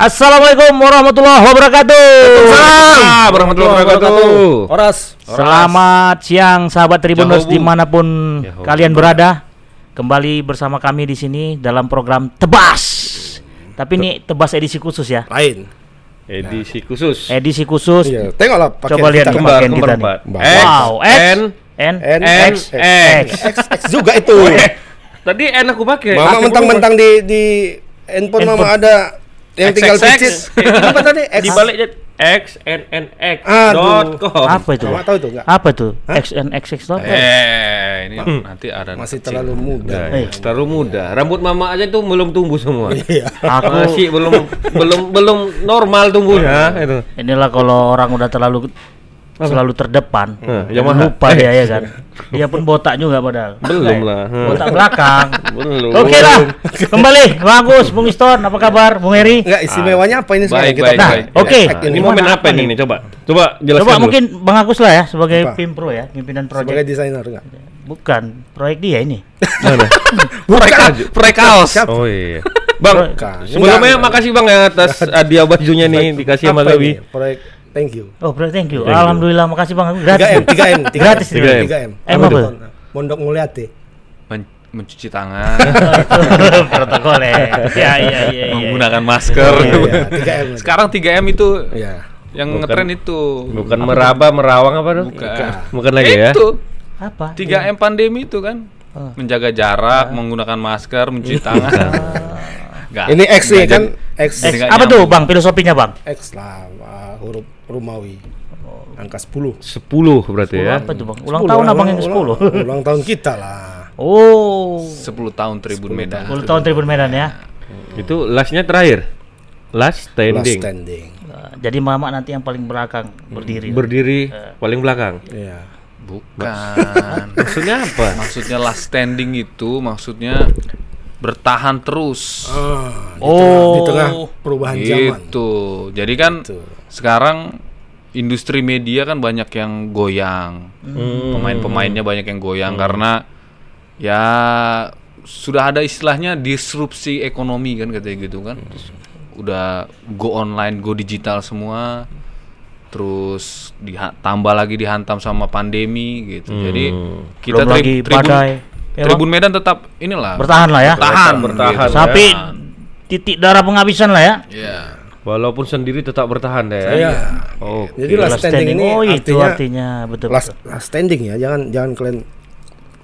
Assalamualaikum warahmatullahi wabarakatuh. Waalaikumsalam warahmatullahi wabarakatuh. Oras. Selamat siang sahabat Tribuners di mana pun Jahobu. kalian berada. Kembali bersama kami di sini dalam program Tebas. Tapi ini Tebas edisi khusus ya. Lain. Edisi khusus. Edisi khusus. Iya, tengoklah pakaian Coba lihat kita. Kembar, pakaian kembar kita nih. Mbak. X, Wow, X, N, N, N, X, X, X. X, X juga itu. Tadi N aku pakai. Mama mentang-mentang di di handphone mama ada yang tinggal picit. Apa tadi? X. di balik X N N X dot com. Apa itu? Mama tahu itu enggak? Apa tuh? X N X X dot com? Eh, ini nanti ada Masih kecil. terlalu muda. Ya, ya, terlalu muda. Rambut mama aja tuh belum tumbuh semua. Iya. Aku Masih belum belum belum normal tumbuhnya itu. inilah kalau orang udah terlalu selalu terdepan. Nah, Yamaha. lupa dia ya kan. Dia pun botak juga padahal. Belum lah. Botak belakang. Belum. Oke lah, kembali bagus, Bung Iston, apa kabar, Bung Heri? Enggak istimewanya apa ini Baik, sekarang baik, kita? baik. oke. Hashtag Ini ini momen apa nih? ini? Coba. Coba jelaskan Coba dulu. mungkin Bang Agus lah ya sebagai Apa? Pimpro ya, pimpinan sebagai proyek. desainer enggak? Bukan, proyek dia ini. Bukan. Proyek kaos. Siap. Oh iya. Bang, sebelumnya makasih Bang ya atas hadiah bajunya nih dikasih sama ini? Proyek thank you. Oh, bro, thank you. Thank you. Alhamdulillah, makasih Bang Agus. Gratis. 3M, 3M, 3M. Gratis 3M. 3M. M apa? Mondok Mulyati. Men- mencuci tangan, Protokol ya. Ya, iya, iya, iya. menggunakan masker. Iya, iya, 3M. Sekarang 3M itu Iya. yang Bukan- ngetren itu. Bukan meraba, merawang apa tuh? Bukan. Bukan lagi ya? Itu Apa? 3M pandemi itu kan. Oh. Menjaga jarak, menggunakan masker, mencuci tangan. Nggak- Ini X nih nggak kan X X, apa tuh. Bang? Filosofinya, Bang? X lah uh, huruf Romawi. Angka 10. 10 berarti ya. Apa tuh, Bang? Ulang tahun Abang yang ke-10. Ulang, ulang tahun kita lah. Oh. 10 tahun Tribun Medan. 10 tahun Tribun Medan ya. Itu lastnya terakhir. Last Last standing. standing. Uh, Jadi Mama nanti yang paling belakang berdiri. Berdiri paling belakang. Iya. Bukan. Maksudnya apa? maksudnya last standing itu maksudnya bertahan terus. Ah, di Oh. tengah, di tengah perubahan zaman. Gitu. Jadi kan Gitu. sekarang industri media kan banyak yang goyang. Hmm. Pemain-pemainnya banyak yang goyang karena ya sudah ada istilahnya disrupsi ekonomi kan katanya gitu kan. Udah go online, go digital semua. Terus ditambah lagi dihantam sama pandemi gitu. Jadi kita Belum tri- lagi tribun, badai. Ya, Tribun Medan tetap inilah Bertahan lah ya. bertahan, Bertahan, gitu. ya. Sampai titik darah penghabisan lah ya. Iya. Walaupun sendiri tetap bertahan deh. ya. Iya. Oh. Jadi last standing, ini Oh, itu artinya, artinya betul. last, betul. last standing ya. Jangan jangan kalian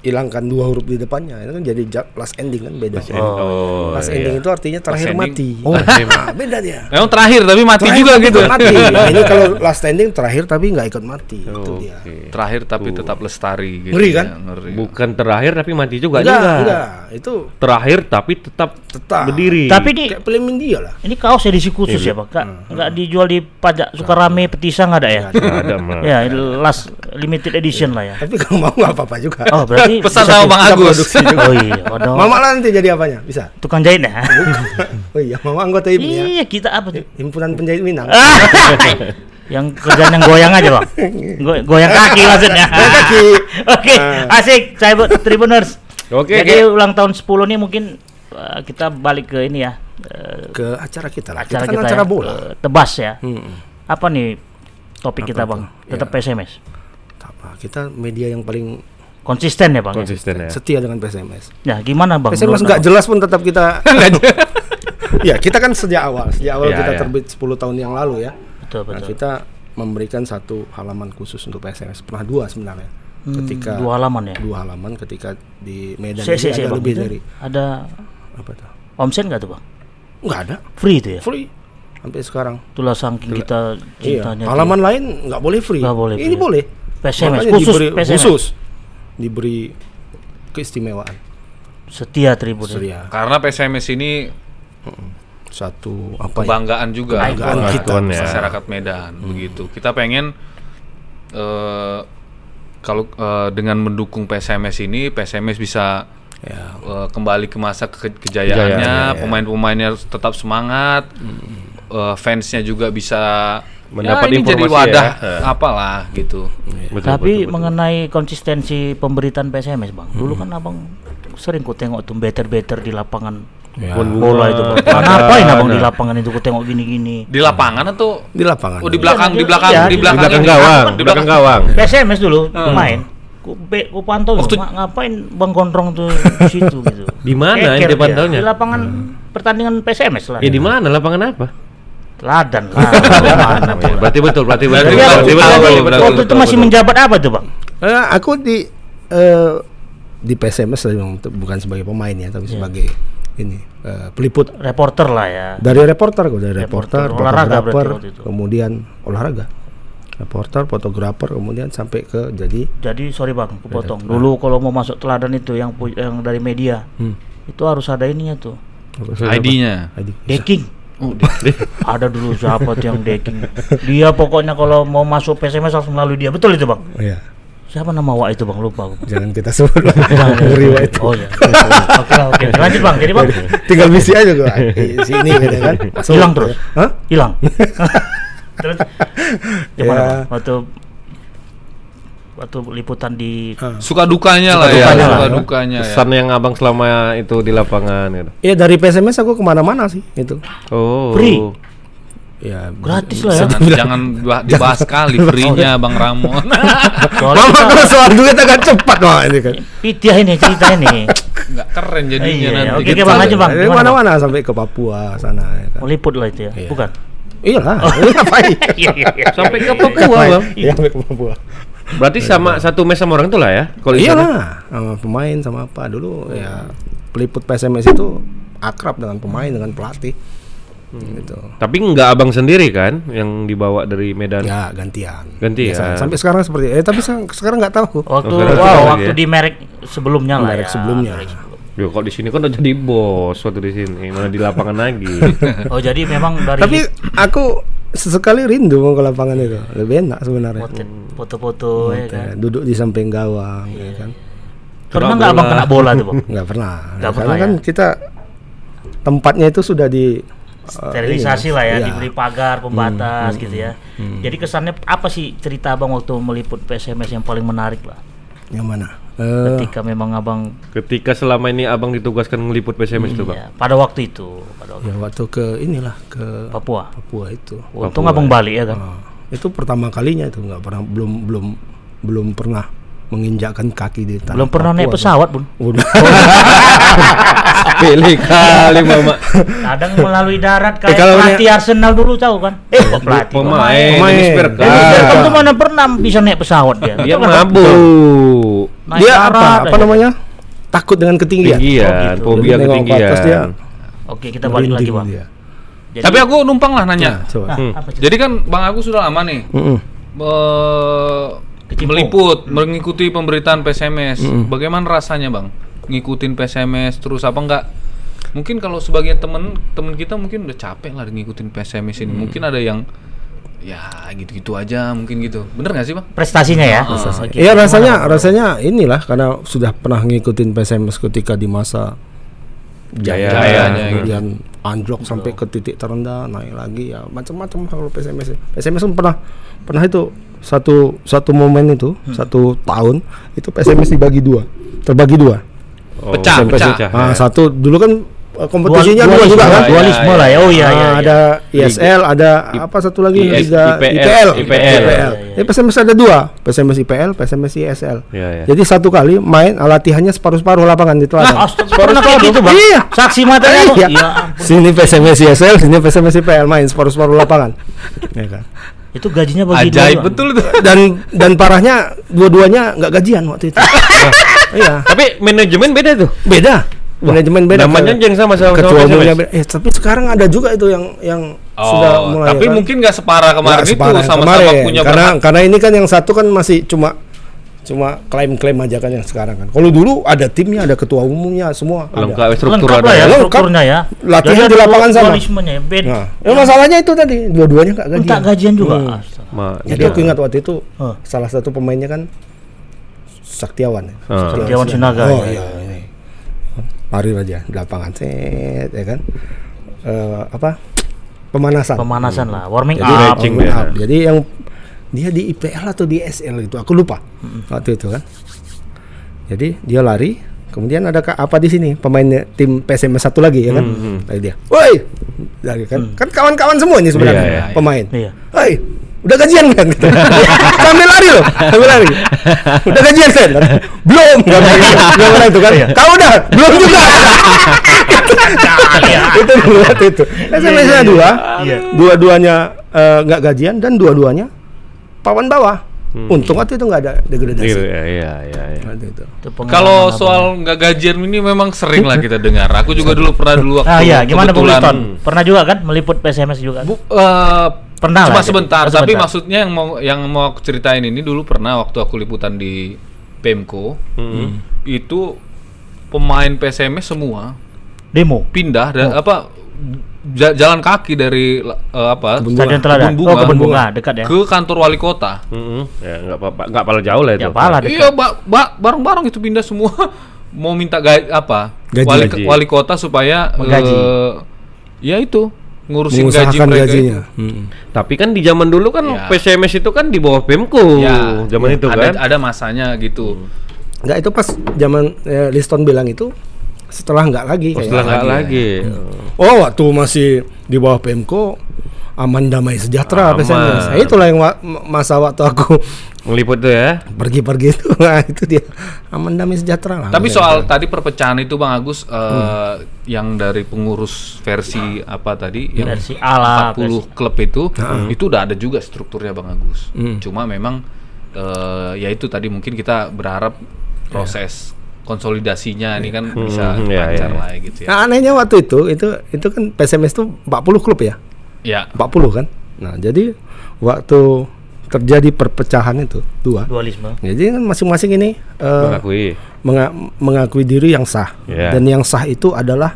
hilangkan dua huruf di depannya. Itu kan jadi ja- last ending kan beda. Oh. last iya. ending itu artinya terakhir ending. mati. Oh. Ah, beda dia. Memang terakhir tapi mati Terakhir juga gitu. Mati. Nah, ini kalau last standing terakhir tapi nggak ikut mati. itu Oke. dia. Terakhir tapi tetap lestari gitu. Ngeri ya, kan? Ngeri. Bukan terakhir tapi mati juga Enggak, juga. enggak. Itu Terakhir tapi tetap tetap berdiri. Tapi ini kayak film India lah. ini kaos edisi khusus ya, Pak. Kak, Enggak dijual di pajak Sukarame Petisa enggak ada ya? Nggak ada. Ya, last limited edition lah ya. Tapi kalau mau nggak apa-apa juga. Oh, berarti Pesan sama. Bang Agus. Oh iya. Mama lah nanti jadi apanya? Bisa. Tukang jahit ya? Oh iya, mama anggota ini ya. Iya, kita apa tuh? Himpunan Penjahit Minang. yang kerjaan yang goyang aja bang Go- goyang kaki maksudnya Goyang kaki. oke asik saya buat tribuners Oke, jadi ulang tahun 10 nih mungkin uh, kita balik ke ini ya uh, Ke acara kita lah. acara kita kita, kan acara ya, bola. uh, tebas ya Hmm. apa nih topik kita bang tetap PSMS Apa? Kita media yang paling konsisten ya bang ya? Konsisten ya. setia dengan PSMS. ya gimana bang PSMS nggak jelas pun tetap kita. ya kita kan sejak awal, sejak awal Iya, kita iya. terbit 10 tahun yang lalu ya. betul Nah, betul kita memberikan satu halaman khusus untuk PSMS. Pernah dua sebenarnya. Hmm, ketika dua halaman ya dua halaman ketika di Medan Si- si- ini si, ada Bang. lebih Itu dari ada apa tuh? omsen nggak tuh bang Nggak ada, free itu ya free sampai sekarang. itulah saking kita Iya, cintanya halaman lain nggak boleh free. Nggak boleh Ini free. boleh. PSMS Makanya khusus diberi, PSMS khusus diberi keistimewaan. setia tribun ya. Seria. Karena PSMS ini Satu apa ya? kebanggaan juga Kebanggaan kita. ya. masyarakat Medan begitu. Kita pengen eh kalau eh, dengan mendukung PSMS ini PSMS bisa Ya. eh, kembali ke masa ke- Kejayaannya, kejayaannya, ya. pemain-pemainnya tetap semangat, eh, fansnya juga bisa Mendapat ya, ini jadi informasi wadah ya. Apalah gitu. Betul, Tapi betul, betul. mengenai konsistensi pemberitaan PSMS bang, dulu kan abang sering ku tengok tuh better-better di lapangan bunga. bola itu bang. Ada- Ngapain abang di nah. lapangan itu ku tengok gini-gini. Di lapangan atau Di lapangan. oh di belakang di belakang Iya, di belakang, Di belakang gawang, Di belakang gawang. PSMS dulu Hmm. main. Ku, be, ku pantau Waktu- "Ma- ngapain Bang Gondrong tuh di situ gitu. Di mana Keker ente dia. pantaunya? Di lapangan pertandingan PSMS lah. Ya di mana lapangan apa? Teladan lah. Mana Oh, iya, berarti betul, berarti betul. Berarti Jadi betul, waktu, betul, waktu- betul, betul, waktu itu betul, masih menjabat apa tuh bang? Eh, aku di eh, di PSMS bukan sebagai pemain ya, tapi sebagai ini eh, peliput Reporter lah ya. dari reporter kok dari Reporter, reporter, olahraga fotografer, berarti waktu itu. kemudian olahraga reporter fotografer kemudian sampai ke jadi Jadi sorry bang, aku potong. Dulu kalau mau masuk teladan itu yang yang dari media, Hmm. itu harus ada ininya tuh, ID-nya. ID. decking. Oh, ada dulu siapa tuh yang decking. Dia pokoknya kalau mau masuk PSMS harus melalui dia. Betul itu bang? Oh, iya. Siapa nama Wak itu bang? Lupa aku. jangan kita sebut Wak itu Oh ya. Oke oke. Lanjut bang. Jadi bang tinggal misi aja gua di sini gitu kan hilang terus. Hah? Hilang. terus gimana Ya. bang? Waktu waktu liputan di Suka dukanya lah Suka ya, dukanya suka lah ya. dukanya ya. Kesan yang abang selama itu di lapangan gitu. Iya dari PSMS aku ke mana-mana sih itu Oh. Free? ya gratis lah ya. Jangan, jangan bah- dibahas kali free-nya Bang Ramon. Mama kita- kalau soal duit agak cepat mah ini kan Pitiah ini cerita ini. Nggak keren jadinya Iya, nanti. oke, gitu. oke, Bang, lanjut, Bang. dari mana-mana sampai ke Papua sana ya kan Meliput lah itu ya. Iya. Bukan. iya lah ngapain Iya iya iya. Sampai ke Papua? Bang. iya sampai ke Papua Berarti sama satu mes sama orang itu lah ya? Kalau iya lah sama pemain sama apa dulu ya peliput PSMS itu akrab dengan pemain dengan pelatih gitu Tapi nggak abang sendiri kan yang dibawa dari Medan? ya gantian Gantian. Biasa. sampai sekarang seperti eh tapi se- sekarang nggak tahu Waktu Oh, wow, waktu ya? di merek sebelumnya lah Merek ya. sebelumnya. merek sebelum. Yo, kalau di sini kan udah jadi bos waktu di sini, mana di lapangan lagi. Oh jadi memang dari tapi aku sesekali rindu mau ke lapangan itu lebih enak sebenarnya potret, foto-foto ya kan. Ya, duduk di samping gawang ya kan Pernah nggak abang kena bola tuh bang? nggak pernah Nggak karena pernah kan ya? kita tempatnya itu sudah di eh, Sterilisasi ini, lah ya, iya. diberi pagar, pembatas gitu ya. Jadi kesannya apa sih cerita abang waktu meliput PSMS yang paling menarik lah? yang mana Eh, Ketika memang abang Ketika selama ini abang ditugaskan ngeliput PSMS itu, Bang. ya, pada waktu itu, pada waktu ya waktu ke inilah ke Papua. Papua itu Untung abang balik ya kan. Ah, itu pertama kalinya itu nggak pernah belum belum belum pernah menginjakkan kaki di tanah Belum pernah naik Papua, pesawat pun. Bang. Pilih kali, Mama. Kadang melalui darat kayak kalau pelatih Arsenal dulu tahu kan? Eh, kok pelatih Pemain, Pemain. Tuh mana pernah bisa naik pesawat dia? Dia kan, Bang? Naik dia apa apa aja. namanya takut dengan ketinggian Ketinggian, Oh, gitu. fobia ke atas ketinggian. dia Oke, kita balik lagi, Bang. dia. Jadi- Tapi aku numpang lah Nah, nanya. coba Nah, Hmm. apa? Jadi kan Bang Agus sudah lama nih eh, Kecimpung. meliput, mengikuti pemberitaan PSMS. Bagaimana rasanya Bang? Ngikutin PSMS terus apa enggak? Mungkin kalau sebagian temen temen kita mungkin udah capek lah ngikutin PSMS ini. Mungkin ada yang ya gitu-gitu aja mungkin gitu. Bener nggak sih Bang? prestasinya ya. Ah, Oke, Iya rasanya rasanya inilah karena sudah pernah ngikutin PSMS ketika di masa Jaya. Jayanya gitu. kemudian anjlok sampai ke titik terendah naik lagi ya macam-macam kalau PSMS PSMS pun pernah pernah itu satu satu momen itu satu tahun itu PSMS dibagi dua terbagi dua Oh, Pecah, pecah. ah, ya. satu dulu kan kompetisinya Dual- dua juga kan dualisme, Ya, lah ya. Oh iya Ah, iya. iya. ada ISL, ada apa satu lagi IS, Liga IPL, IPL, IPL. IPL. Jadi PSMS ada dua, PSMS IPL, PSMS ISL. Iya, iya. Jadi satu kali main latihannya separuh-separuh lapangan di teladan. Kayak gitu, Bang? Iya. Saksi matanya. Iya. Ya ampun. Sini PSMS ISL, sini PSMS IPL main separuh-separuh lapangan. Ya kan. Itu gajinya bagi Ajaib dua, betul tuh. Dan dan parahnya dua-duanya nggak gajian waktu itu. iya. Tapi manajemen beda tuh. Beda. Manajemen beda. Namanya yang sama sama ketua sama beda. Eh, tapi sekarang ada juga itu yang yang sudah Oh, mulai tapi kan. mungkin nggak separah kemarin itu separah yang sama-sama kemarin. punya karena berhak. karena ini kan yang satu kan masih cuma cuma klaim-klaim aja kan yang sekarang kan. Kalau dulu ada timnya, ada ketua umumnya semua. ada. Lengkap struktur Lengkap ada. ya Lengkap. strukturnya ya. Latihan Jadi di ada lapangan sama. ya. Nah, ya masalahnya itu tadi dua-duanya nggak gajian. Minta gajian juga. Hmm. Astaga. Ma- Jadi iya. aku ingat waktu itu Oh. salah satu pemainnya kan Saktiawan. ya. Ah. Setiawan Sinaga, Oh ya. iya Lari aja di lapangan set ya kan. Eh, apa? Pemanasan. Pemanasan lah, warming Jadi up. warming up. Jadi yang dia di IPL atau di SL gitu, aku lupa waktu itu kan. Jadi dia lari, Kemudian ada apa di sini pemain tim PSMS satu lagi ya kan? Hmm, Dari dia. Woi. Dari kan kan kawan-kawan semua ini sebenarnya Iya, iya. pemain. Iya. Woi, udah gajian kan? Gitu. Sambil lari loh, sambil lari. Udah gajian kan? Belum. Gak bilang itu kan. Kau udah? Belum juga. itu dulu waktu itu. SMS-nya dua, Iya. dua-duanya eh, nggak gajian dan dua-duanya pawan bawah. Untung waktu itu nggak ada degradasi. Iya, iya, iya, iya. Itu. Itu Kalau soal nggak gajian ini memang sering lah kita dengar. Aku juga dulu pernah dulu waktu Ah iya, gimana Bung? Pernah juga kan meliput PSMS juga? Bu, eh, Pernah cuma lah, sebentar, oh, tapi sebentar. maksudnya yang mau yang mau aku ceritain ini dulu pernah waktu aku liputan di Pemko. Hmm. Itu pemain PSMS semua Demo. pindah dan Oh. apa ja- jalan kaki dari eh, apa? Stadion Teladan. Kebun Oh, kebun bunga, Bunga. dekat ya. ke kantor wali kota. Mm-mm. Ya nggak apa-apa, nggak pala jauh lah itu. Ya pala dekat. Iya, ba- ba- bareng-bareng itu pindah semua mau minta gaji apa? Gaji. wali Gaji. wali kota supaya Menggaji. eh, ya itu ngurusin gaji mereka gajinya. itu. Hmm. Tapi kan di zaman dulu kan Ya. PSMS itu kan di bawah Pemko. Ya, zaman itu ada, kan. ada masanya gitu. Nggak itu pas zaman eh, Liston bilang itu setelah nggak lagi Oh, setelah nggak lagi. Oh, waktu masih di bawah Pemko aman damai sejahtera Aman. PSMS. Nah, itulah yang wa- masa waktu aku Meliput tuh ya. pergi-pergi itu. Nah, itu dia. Aman damai sejahtera lah. Tapi soal gitu. tadi perpecahan itu Bang Agus eh, Hmm. yang dari pengurus versi apa tadi yang Versi A lah, 40 klub itu itu udah ada juga strukturnya Bang Agus. Hmm. Cuma memang eh, ya itu tadi mungkin kita berharap proses konsolidasinya ini kan bisa Hmm, ya, lancar ya. lah gitu ya. Nah, anehnya waktu itu itu itu kan PSMS itu 40 klub ya. Ya. 40 kan. Nah, jadi waktu terjadi perpecahan itu dua. Dualisme. Jadi kan masing-masing ini eh, Mengakui. menga- mengakui diri yang sah Ya. dan yang sah itu adalah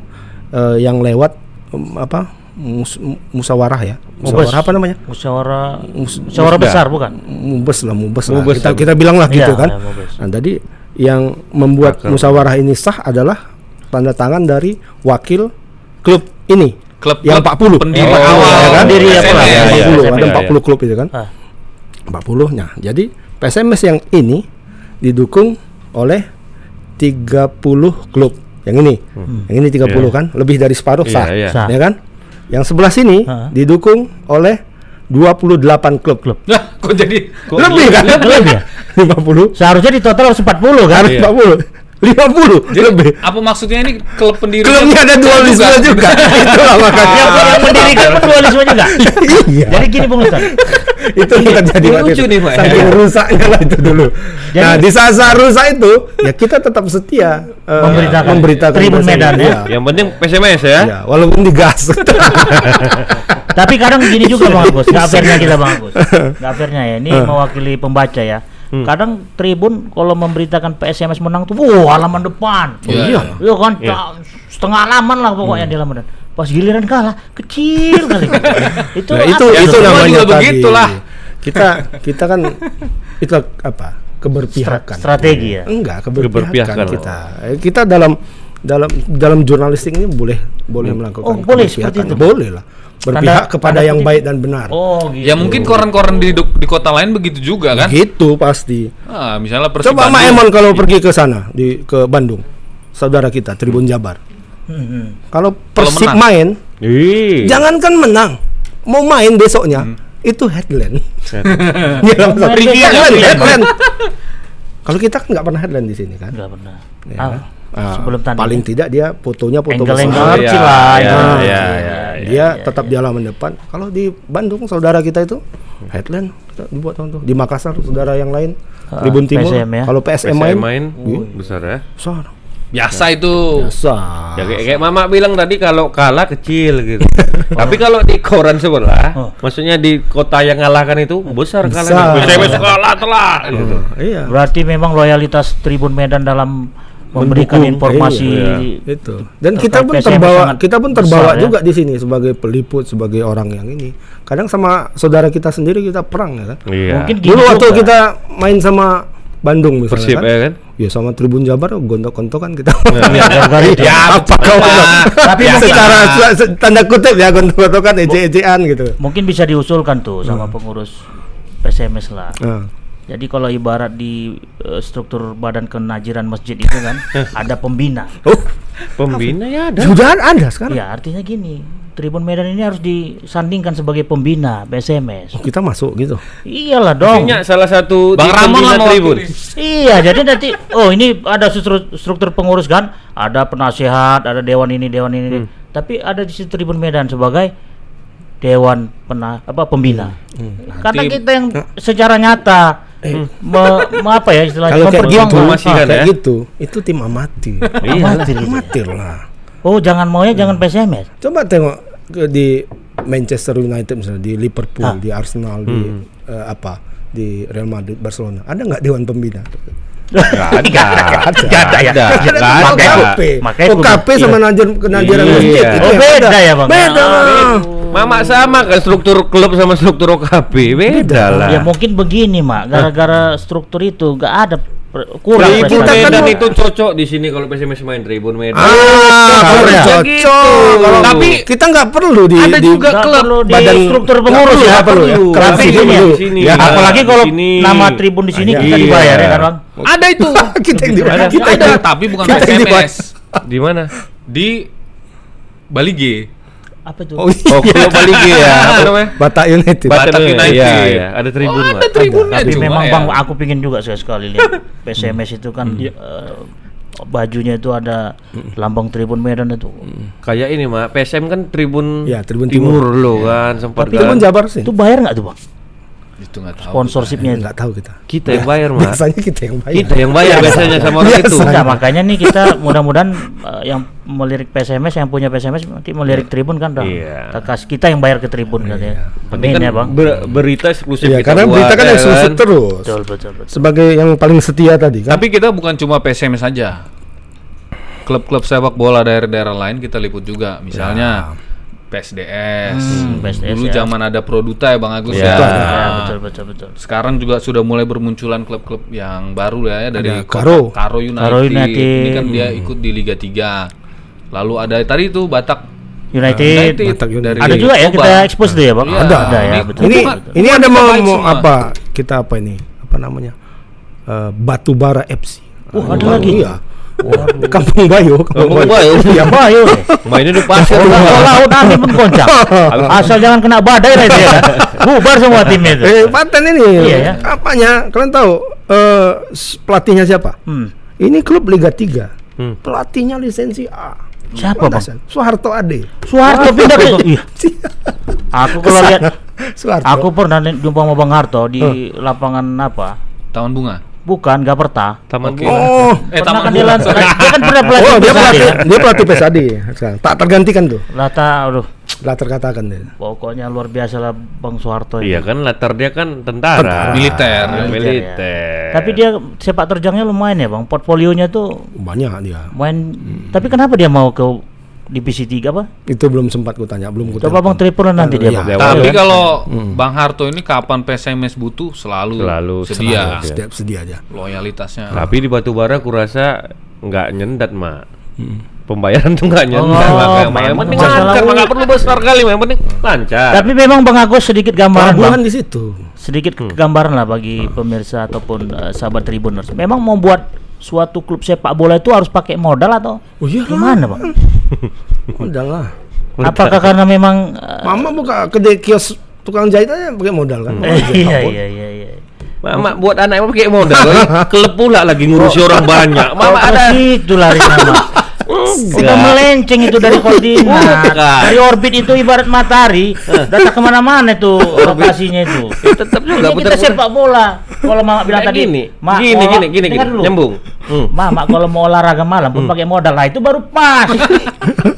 eh, yang lewat em, apa mus- musyawarah ya musyawarah apa namanya Musyawarah Mus- musyawarah musda. besar bukan? mubes lah mubes lah Mubes kita lah. kita bilang lah gitu Iya, kan ya, mubes. nah tadi yang membuat Akar. musyawarah ini sah adalah tanda tangan dari wakil klub ini Klub yang klub 40 pendiri Oh, awal ya kan? Pendiri lah? ya. Iya, 40 SMA, ada iya, 40 klub itu kan Ah. 40 nya jadi PSMS yang ini didukung oleh 30 klub yang ini yang ini 30 Iya. kan lebih dari separuh Iya, sah iya. Sah. ya kan yang sebelah sini Ha. didukung oleh 28 klub Klub. Lah, kok jadi lebih kan Lebih ya? 50 Seharusnya di total harus 40 kan? harus 40 50 jadi lebih apa maksudnya ini klub pendiri klubnya ada dualisme juga itulah makanya Yang, yang mendirikan pun dualisme juga. iya Jadi gini Bung Liston. itu yang terjadi Ini waktu lucu nih, Pak. saking rusaknya lah itu dulu Jadi- nah di saat-saat rusak itu ya kita tetap setia eh, Memberitakan. memberitakan Tribun. Medan ya. Iya. Yang penting PSMS ya. Ya, walaupun digas. Tapi kadang gini juga Bang Agus, nggak fairnya kita Bang Agus. Nggak fairnya ya, ini mewakili pembaca ya. Kadang Tribun kalau memberitakan PSMS menang tuh, wah halaman depan. Iya. Iya kan, ta- setengah halaman lah pokoknya di halaman depan. Pas giliran kalah, kecil kali. itu nah, itu? Ya, itu namanya juga tadi. begitulah. Kita kita kan itu apa? Keberpihakan. Strategi ya. Enggak, keberpihakan, Keberpihakan. kita. Eh, Kita dalam dalam dalam jurnalistik ini boleh boleh melakukan Oh, boleh keberpihakan. seperti itu? Boleh lah. Berpihak Tanda- kepada tanda yang baik dan benar. Oh gitu. Ya mungkin koran-koran di di kota lain begitu juga kan? Gitu pasti. Ah, misalnya Persib Coba Mak Bandung. Emon kalau pergi ke sana di ke Bandung. Saudara kita Tribun Jabar. Hmm, hmm. Kalau Persib main, Ih. jangankan menang, mau main besoknya Hmm. itu besoknya headline, headline. headline. Kalau kita kan nggak pernah headline di sini kan. Nggak pernah. Ya Ah, Ah, sebelum tanding. paling tidak dia fotonya foto besar. kecil ya, lah. ya, ya. Nah, ya, ya, dia tetap di halaman depan. Kalau di Bandung saudara kita itu headline kita dibuat tuh. Di Makassar saudara yang lain Ah, Tribun Timur. PSM ya. Kalau PSM, PSM main, main, Wih, besar ya. besar. Biasa itu. Besar. Ya kayak, kayak Mama bilang tadi kalau kalah kecil gitu. Tapi kalau di koran sebelah, Oh. maksudnya di kota yang ngalahkan itu besar Besar. kalahnya. PSMS kalah telah gitu. Iya. Berarti memang loyalitas Tribun Medan dalam memberikan Mendukung, informasi iya, itu. Dan kita pun terbawa sangat kita pun terbawa besar, ya. juga di sini sebagai peliput sebagai orang yang ini. Kadang sama saudara kita sendiri kita perang ya kan? Iya. Mungkin gini dulu waktu juga. kita main sama Bandung misalnya Persib kan. ya kan? ya sama Tribun Jabar gontok-gontokan kita. Iya, itu. ya apa kau Tapi ya, secara se- se- tanda kutip ya gontok-gontokan ejek-ejekan gitu. mungkin bisa diusulkan tuh sama pengurus PSMS lah. Nah, Jadi kalau ibarat di eh, struktur badan kenajiran masjid itu kan ada pembina. Oh, Pembina ya ada. sudah ada sekarang. Ya artinya gini, Tribun Medan ini harus disandingkan sebagai pembina PSMS. Oh, kita masuk gitu. Iyalah dong. Artinya salah satu Bang di Ramon pembina lah tribun. Iya, jadi nanti oh ini ada struktur, struktur pengurus kan, ada penasehat, ada dewan ini, dewan ini. Tapi ada di situ Tribun Medan sebagai dewan pena apa pembina. Karena Nanti- kita yang secara nyata me- me- apa ya istilahnya Kalau kayak gitu. Masih kan kayak ya? gitu, itu tim amatir. Iya. Amatir ya. amatir lah. Oh, jangan maunya jangan PSMS. Coba tengok ke di Manchester United misalnya, di Liverpool, Ah. di Arsenal, di eh, apa, di Real Madrid, Barcelona. Ada nggak dewan pembina? Gak ada. Nggak ada ya? Nggak ada. ada. Nggak Makanya- ada. OKP. makanya OKP kudu- sama iya. najer kenajaran Iya. masjid. itu Oh, beda ada. ya, Bang? Beda. Mama sama kan struktur klub sama struktur OKP beda lah. Ya mungkin begini, Mak. Gara-gara struktur itu nggak ada kurang kita prestasi. kan Medan itu cocok di sini kalau PSMS main Tribun Medan. Ah, kalau ya? cocok. Gitu. Tapi kita nggak perlu di ada di juga klub di badan struktur pengurus perlu, ya. nggak perlu ya. di ini sini. ya, sini. Ya, Apalagi kalau nama tribun di sini kita iya. dibayar ya kan, Bang? ada itu. kita yang di Ada. kita ada, tapi bukan dibayar. PSMS. Di mana? Di Bali G. Apa tuh? Oh, iya. Oh, klub Bali G ya. Apa namanya? Batak United. Batak Batak United. Iya, iya. Ada tribun, Oh, ada tribunnya Tapi memang ya. Bang, aku pingin juga sekali lihat PSMS itu kan eh, bajunya itu ada lambang Tribun Medan itu. Kayak ini, Mak. PSM kan Tribun Iya, Tribun Timur lo kan sempat pun kan. Jabar sih. Itu bayar nggak tuh, Bang? Itu nggak tahu. Sponsorshipnya. Nggak tahu kita. Kita yang bayar, Mak. Biasanya kita yang bayar. Kita yang bayar biasanya sama orang itu. Enggak, makanya nih kita mudah-mudahan eh, yang melirik PSMS yang punya PSMS nanti melirik Tribun kan dah. Iya. Kita yang bayar ke Tribun kan ya. Penting kan ya, Bang. ber- berita eksklusif Iya, kita karena buat, berita kan ya eksklusif terus. Betul, betul, betul. Sebagai yang paling setia tadi kan. Tapi kita bukan cuma PSMS saja. Klub-klub sepak bola daerah-daerah lain kita liput juga. Misalnya PSDS. Hmm, PSDS Dulu ya. zaman ada Produta ya Bang Agus Ya. ya. Ya, betul, betul, betul. Sekarang juga sudah mulai bermunculan klub-klub yang baru ya, ya dari Ada Karo. Karo United. Karo United. Ini kan dia ikut di Liga 3. Lalu ada tadi itu Batak United. Batak United. dari Ada juga ya kita expose tuh ya, Bang. Iya, ada, ada. ya, Ini- betul. ini Bukan- ini ada mau, mau semua. apa? Kita apa ini? Apa namanya? Eh, Batubara FC. Wah, Ah, ada lagi? Iya. Di Kampung Bayo. Kampung Bayo. Ya Bayo. Mainnya di pasar. Kalau laut angin pun goncang. Asal jangan kena badai lah itu ya. Bubar semua timnya itu. Eh, paten ini. Iya ya. Apanya? Kalian tahu eh, s- pelatihnya siapa? Hmm. Ini klub Liga 3. Hmm. Pelatihnya lisensi A. Siapa, Bang? Soeharto Ade. Soeharto pindah ke Iya. Aku kalau lihat Soeharto. aku pernah jumpa sama Bang Harto di lapangan apa? Taman Bunga. Bukan, Gaperta. Taman Oke. bola. Oh. Eh, pernah Taman kan dia dia kan pernah pelatih Oh, dia pelatih, ya. dia pelatih PSAD sekarang. Tak tergantikan tuh. Lata, aduh, Lah terkatakan dia. pokoknya luar biasa lah Bang Soeharto ini. Iya kan latar dia kan tentara. Militer. Ah, Militer, Militer. Tapi dia sepak terjangnya lumayan ya Bang. Portfolionya tuh Banyak dia. main. Tapi kenapa dia mau ke divisi 3 apa? Itu belum sempat ku tanya, belum ku Coba Bang Tripulan nanti dia. Bang. Dia Tapi kan? kalau Bang Harto ini kapan PSMS butuh selalu, Selalu, sedia selalu. Setiap sedia aja. loyalitasnya. Tapi di Batubara kurasa nggak nyendat, Mak. Pembayaran tuh nggak nyendat. Oh, yang penting masalah lancar, nggak perlu besar kali, yang penting lancar. Tapi memang Bang Agus sedikit gambaran Bang. Di situ. sedikit gambaran lah bagi pemirsa ataupun eh, sahabat Tribuners. Memang mau buat suatu klub sepak bola itu harus pakai modal atau Oh iya gimana, Bang? Udah lah. Apakah karena memang eh, Mama buka kedai kios tukang jahit aja pakai modal kan. eh, iya iya iya iya. Mak, Mak, buat anak emang pakai modal. Kelep pula lagi ngurusi orang banyak. Mama Oh, ada ke situ larinya, Mak. Sudah melenceng itu dari koordinat. Bukan. Dari orbit itu ibarat matahari, datang ke mana-mana itu lokasinya itu. tetap juga Ini kita sepak bola. Kalau Mama bilang Kayak tadi, gini, "Mak, gini, gini, gini, gini, dulu. nyambung. Hmm. Mama kalau mau olahraga malam pun pakai modal lah itu baru pas.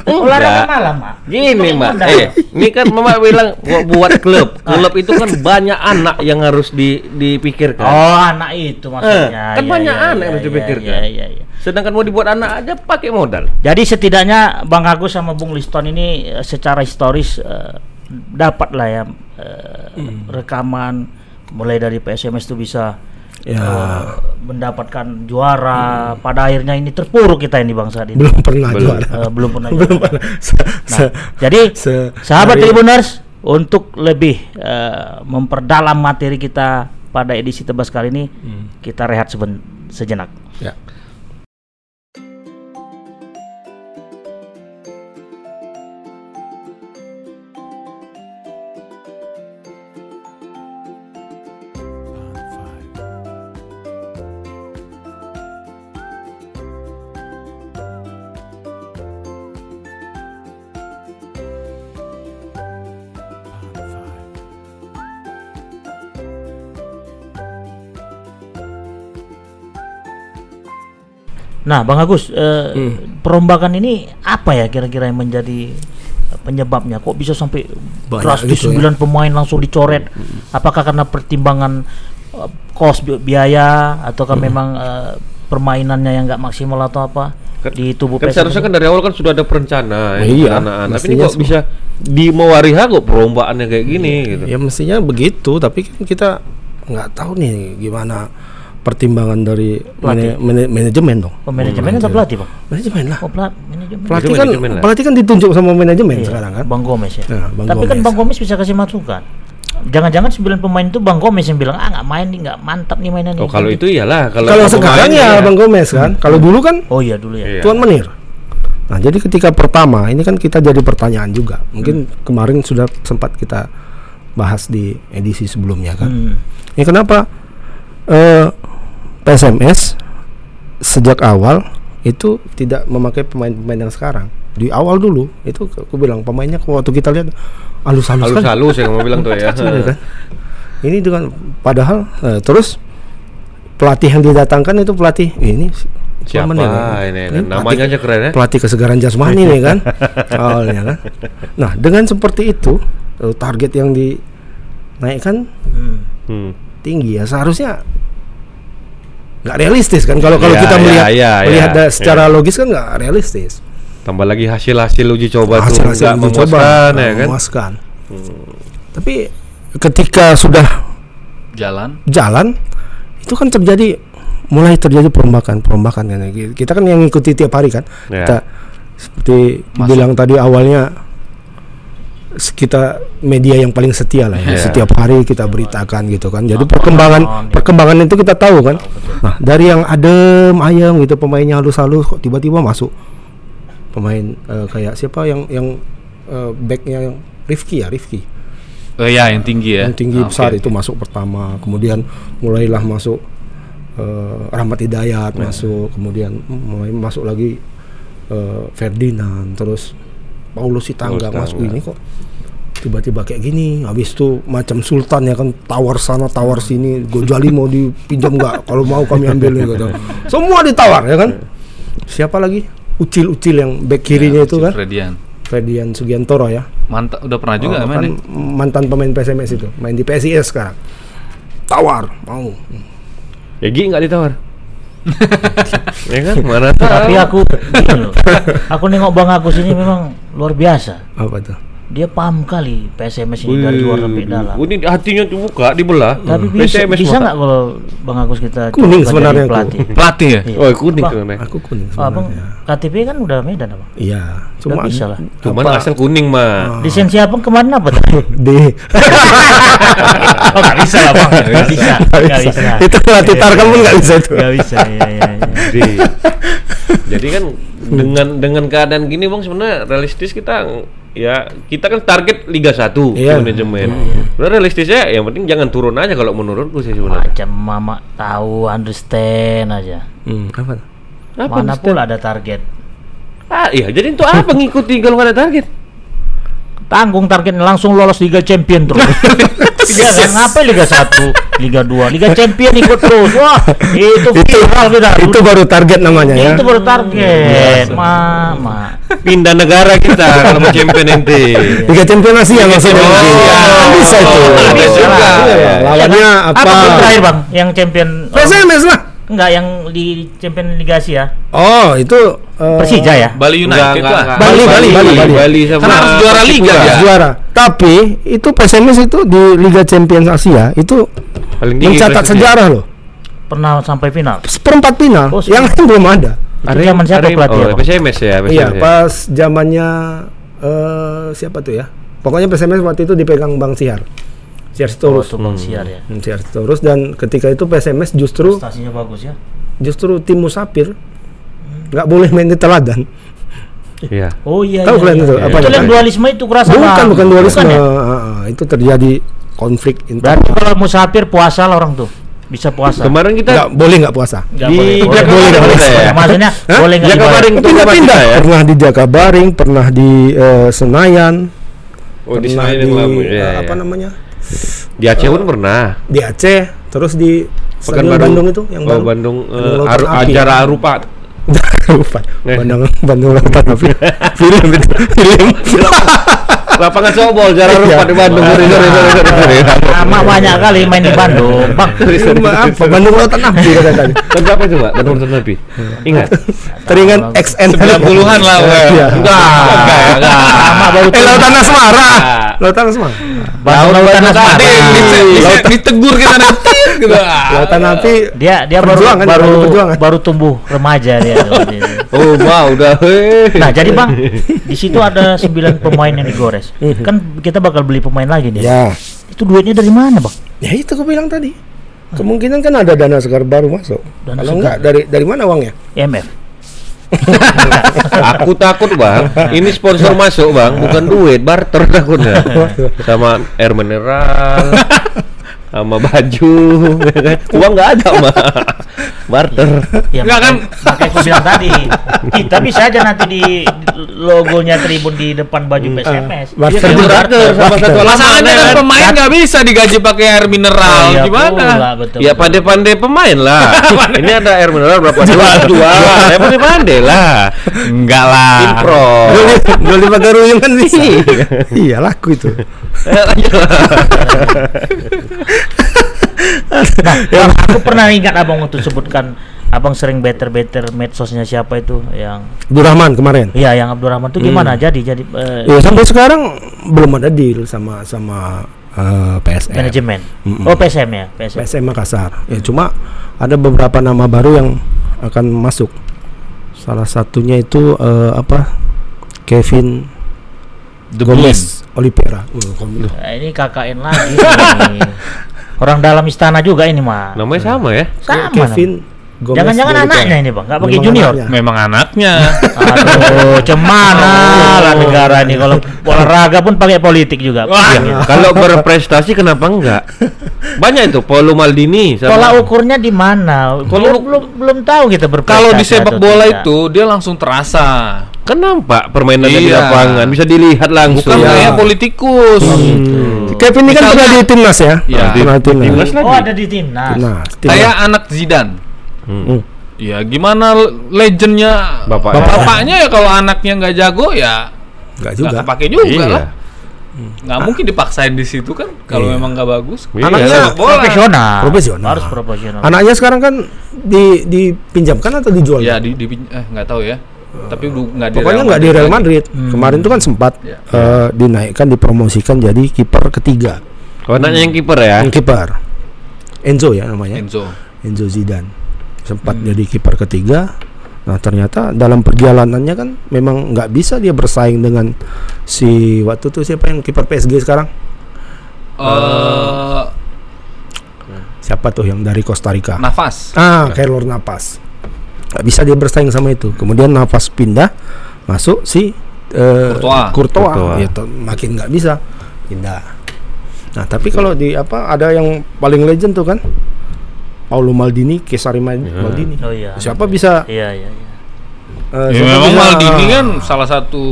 olahraga malam, Mak. Gini, Mak. Eh, ini kan Mama bilang buat, klub. Klub itu kan banyak anak yang harus di, dipikirkan. Oh, anak itu maksudnya. Eh, kan Iya, banyak iya, anak yang iya, harus dipikirkan. Iya, iya, iya. Sedangkan mau dibuat anak aja pakai modal. Jadi setidaknya Bang Agus sama Bung Liston ini eh, secara historis eh, dapat lah ya eh, Hmm. rekaman mulai dari PSMS itu bisa Ya. eh, mendapatkan juara. Pada akhirnya ini terpuruk kita ini Bang saat ini. Belum pernah Belum. juara. Eh, belum pernah. Belum juara. pernah. Se- Nah, se- jadi se- sahabat hari- Tribuners untuk lebih eh, memperdalam materi kita pada edisi tebas kali ini kita rehat seben- sejenak. Ya. Nah, Bang Agus, eh, perombakan ini apa ya kira-kira yang menjadi penyebabnya? Kok bisa sampai Banyak drastis gitu ya. 9 pemain langsung dicoret? Apakah karena pertimbangan eh, kos bi- biaya ataukah memang eh, permainannya yang nggak maksimal atau apa Kan- di tubuh Kan PSM? seharusnya kan dari awal kan sudah ada perencana, ya, Iya, perencanaan. Tapi ini kok semua. bisa di Mewariha kok perombaannya kayak gini gitu. Ya mestinya begitu, tapi kan kita nggak tahu nih gimana pertimbangan dari mana- mana- manajemen dong. Oh, manajemen atau pelatih, Bang? Manajemen lah. Oh, pelat manajemen. Pelatih kan manajemen lah. pelatih kan ditunjuk sama manajemen Iya, sekarang kan. Bang Gomez ya. Nah, Bang Tapi kan Gomez. Bang Gomez bisa kasih masukan. Jangan-jangan 9 pemain itu Bang Gomez yang bilang, "Ah, nggak main nih, nggak mantap nih mainan Oh, kalau itu iyalah kalau Kalau sekarang ya iya. Bang Gomez kan. Kalau dulu kan Oh iya dulu ya. Iya. Tuan Menir. Nah, jadi ketika pertama ini kan kita jadi pertanyaan juga. Mungkin kemarin sudah sempat kita bahas di edisi sebelumnya kan. Hmm. Ini kenapa eh, PSMS sejak awal itu tidak memakai pemain-pemain yang sekarang. Di awal dulu itu aku bilang pemainnya waktu kita lihat halus-halus kan. halus-halus yang mau bilang tuh ya. Kan? Ini dengan padahal eh, terus pelatih yang didatangkan itu pelatih ini si- Siapa ini? kan? kan? Ini Namanya pelatih- aja keren ya. pelatih kesegaran jasmani nih kan awalnya kan nah dengan seperti itu eh, target yang dinaikkan Hmm. Hmm. tinggi ya seharusnya nggak realistis kan kalau kalau Iya, kita iya, melihat iya, melihat iya, da- secara logis kan nggak realistis Tambah lagi hasil-hasil uji coba tuh hasil-hasil nggak uji coba ya kan. memuaskan. tapi ketika sudah Jalan. jalan itu kan terjadi mulai terjadi perombakan perombakan kan kita kan yang ngikuti tiap hari kan Ya. kita seperti bilang tadi awalnya kita media yang paling setia lah ya. Ya. setiap hari kita beritakan gitu kan. Jadi perkembangan perkembangan itu kita tahu kan. Nah dari yang adem ayam gitu pemainnya halus-halus kok tiba-tiba masuk pemain eh, kayak siapa yang yang eh, backnya yang Rifki ya Rifki. Oh ya, yang tinggi ya. yang tinggi Ah, besar oke, itu masuk pertama kemudian mulailah masuk eh, Rahmat Hidayat masuk kemudian mulai masuk lagi eh, Ferdinand terus Paulus Sitangga Paulus masuk Sitangga. ini kok tiba-tiba kayak gini habis itu macam sultan ya kan tawar sana tawar sini Gojali mau dipinjam nggak kalau mau kami ambil nih gitu semua ditawar ya kan siapa lagi ucil-ucil yang back kirinya Ya, itu kan Fredian. Ferdian Sugiantoro ya Mantap, udah pernah juga Oh, main kan ya? mantan pemain PSMS itu main di PSIS sekarang tawar mau Ya Gi nggak ditawar. ya kan mana tahu. Tapi aku gini. Aku nengok Bang Agus ini memang luar biasa. apa tuh Dia paham kali PSMS ini dari luar sampai dalam. Oh, ini hatinya dibuka, dibelah. Tapi bisa PSMS bisa nggak kalau Bang Agus kita Kuning sebenarnya pelatih? Pelatih ya? Iya. Oh, kuning Bang, sebenarnya. aku kuning Oh, abang sebenarnya KTP kan udah Medan abang. iya Udah cuma bisa lah. Cuman apa- asal kuning mah. Lisensi abang kemarin apa tadi? D oh nggak bisa lah bang. Nggak bisa. Nggak bisa. itu pelatih Tarkam pun nggak bisa itu Nggak bisa. Iya iya. iya. Jadi, jadi kan dengan dengan keadaan gini bang sebenarnya realistis kita ya kita kan target Liga 1 Iya. manajemen. Udah realistisnya yang penting jangan turun aja kalau menurutku sih sebenarnya. Macam mama tahu understand aja. hmm, apa Apa Mana pula ada target. Ah iya jadi untuk apa ngikuti kalau nggak ada target? Tanggung targetnya langsung lolos Liga Champion terus. Iya kan? Ngapain Liga 1, Liga 2, Liga Champion ikut terus. Wah, itu viral kita. itu baru target namanya ya Itu baru target. Mama. Pindah negara kita kalau mau champion nanti. Liga Champion Asia maksudnya Oh, Kan bisa itu Ada Bisa juga. Iya, Iya lawannya kan? apa? Apa terakhir bang? Yang champion? oh, PSMS lah enggak, yang di champion Liga Asia. oh itu eh, Persija ya? Bali Enggak, United enggak, lah. enggak. Bali, Bali, Bali, Bali. Bali sama harus juara liga Persipura. dia. juara tapi itu PSMS itu di Liga Champions Asia itu Paling tinggi mencatat sejarah loh Pernah sampai final. seperempat final Oh, yang lain belum ada Itu zaman siapa Arim- pelatih Oh? PSMS ya, PSMS. Iya, ya. pas zamannya eh siapa tuh ya? Pokoknya PSMS waktu itu dipegang Bang Sihar. Siar Oh, Sitorus. tukang siar ya. Hmm, Siar Sitorus dan ketika itu PSMS justru Prestasinya bagus ya. justru tim Musafir nggak boleh main di teladan. Iya. Oh iya. Tahu iya, kalian iya. itu? Itu Apa yang itu? dualisme itu kerasa Bukan bukan dualisme. ya? Ah, ah, itu terjadi konflik internal. Berarti kalau musafir puasa lah orang tuh. Bisa puasa. Kemarin kita Nggak boleh nggak puasa. Nggak di boleh. Boleh, Jakabaring boleh, kita ya. Maksudnya Hah? boleh nggak Jakabaring Pindah-pindah. kita ya. Pernah di Jakabaring, pernah di eh, Senayan, Oh, di pernah Senayan di yang lama. eh, Iya, apa iya. namanya Di Aceh pun pernah. di Aceh, terus di Stadion Pekanbaru. Bandung itu yang oh, baru. Bandung eh, Bandung Lautan Aru- Arupa. Lupa. Eh. Bandung Bandung Lautan Api. film itu film. Lapangan sobol Arupa Iya. di Bandung. Sorry, sorry, sorry, sorry. Lama banyak kali main di Bandung, Bang. Apa? Bandung Lautan Api kata tadi. Tahun berapa coba? Tahun Lautan Api. Ingat? Teringat XN 90-an lah. Iya. Enggak, enggak. Lama baru Eh Lautan Asmara. Lautan Asmara. Bandung Lautan Asmara. Ditegur kita nanti gitu. Ah. Lautan Api. Dia dia baru baru Bandung baru tumbuh remaja dia. Oh, mau udah. Nah, jadi Bang, di situ ada 9 pemain yang digores. Kan kita bakal beli pemain lagi nih. Ya. Itu duitnya dari mana, Bang? Ya itu aku bilang tadi. Kemungkinan kan ada dana segar baru masuk. Dana Kalau segar. enggak dari dari mana uangnya? IMF. Aku takut bang, ini sponsor masuk bang, bukan duit, barter takutnya sama air mineral, sama baju, ya kan? uang nggak ada mah, barter. Ya, Enggak kan? makanya- aku bilang tadi, kita bisa aja nanti di logonya Tribun di depan baju PSMS. barter Iya kan? juga. barter sama satu alasan Masalahnya kan pemain nggak bisa digaji pakai air mineral. Iya Gimana? pula, betul, Ya pandai-pandai pemain lah. ini ada air mineral berapa? Dua, dua. Ya pandai-pandai lah. Enggak lah. Impro. Jual di Pagaruyung kan bisa. iya laku itu. Nah, Bang, aku pernah ingat abang waktu sebutkan abang sering better-better medsosnya siapa itu yang Abdurrahman kemarin. Iya, yang Abdurrahman itu gimana? Jadi jadi eh, Ya sampai sekarang belum ada deal sama sama eh, PSM. manajemen. Mm-mm. Oh, PSM ya, PSM. PSM Makassar. Ya cuma ada beberapa nama baru yang akan masuk. Salah satunya itu eh, apa? Kevin The Gomez Oliveira. Uh. Nah, ini KKN lagi. Orang dalam istana juga ini mah. Namanya sama ya? Sama. Kevin Gomez Jangan-jangan anaknya ini, Bang. Enggak pakai junior. anaknya. Memang anaknya. Aduh, cemana lah negara ini kalau olahraga pun pakai politik juga. Wah. Iya. Kalau berprestasi kenapa enggak? Banyak itu Paulo Maldini sama Pola ukurnya di mana? Kalau belum belum tahu kita berprestasi. Kalau di sepak bola tidak. itu dia langsung terasa. Kan nampak permainannya di Iya. lapangan bisa dilihat langsung. Bukan Ya. kayak politikus. gitu. Kevin ini kan Misalnya- pernah di timnas ya? Iya. Pernah di timnas. Timnas lagi. Oh, ada di timnas. Timnas. timnas. Kayak anak Zidane. Hmm. Ya gimana legendnya Bapak. bapaknya ya kalau anaknya nggak jago ya Enggak juga. nggak kepake juga Iya. lah. Nggak mungkin dipaksain di situ kan kalau Iya. memang nggak bagus. Iya. Anaknya Sepak bola. Profesional. Profesional. Harus profesional. Anaknya sekarang kan di dipinjamkan atau dijual? Ya di, di eh nggak tahu ya. Tapi nggak di Pokoknya Real nggak di Real lagi. Madrid. Kemarin tuh kan sempat Ya. eh, dinaikkan, dipromosikan jadi kiper ketiga. Oh, anaknya yang kiper ya? Yang kiper Enzo ya namanya. Enzo. Enzo Zidane sempat jadi kiper ketiga. Nah ternyata dalam perjalanannya kan memang nggak bisa dia bersaing dengan si waktu itu siapa yang kiper PSG sekarang? Eh Siapa tuh yang dari Costa Rica? nafas. Ah, Keylor Navas. Nggak bisa dia bersaing sama itu. Kemudian Navas pindah, masuk si Courtois. Courtois. Courtois. Ya, makin nggak bisa pindah. Nah, tapi kalau di apa ada yang paling legend tuh kan? Paulo Maldini, Cesare Mal- Maldini. Oh iya. Siapa bisa Iya, iya, iya. eh, Ya, siapa memang bisa- Maldini kan salah satu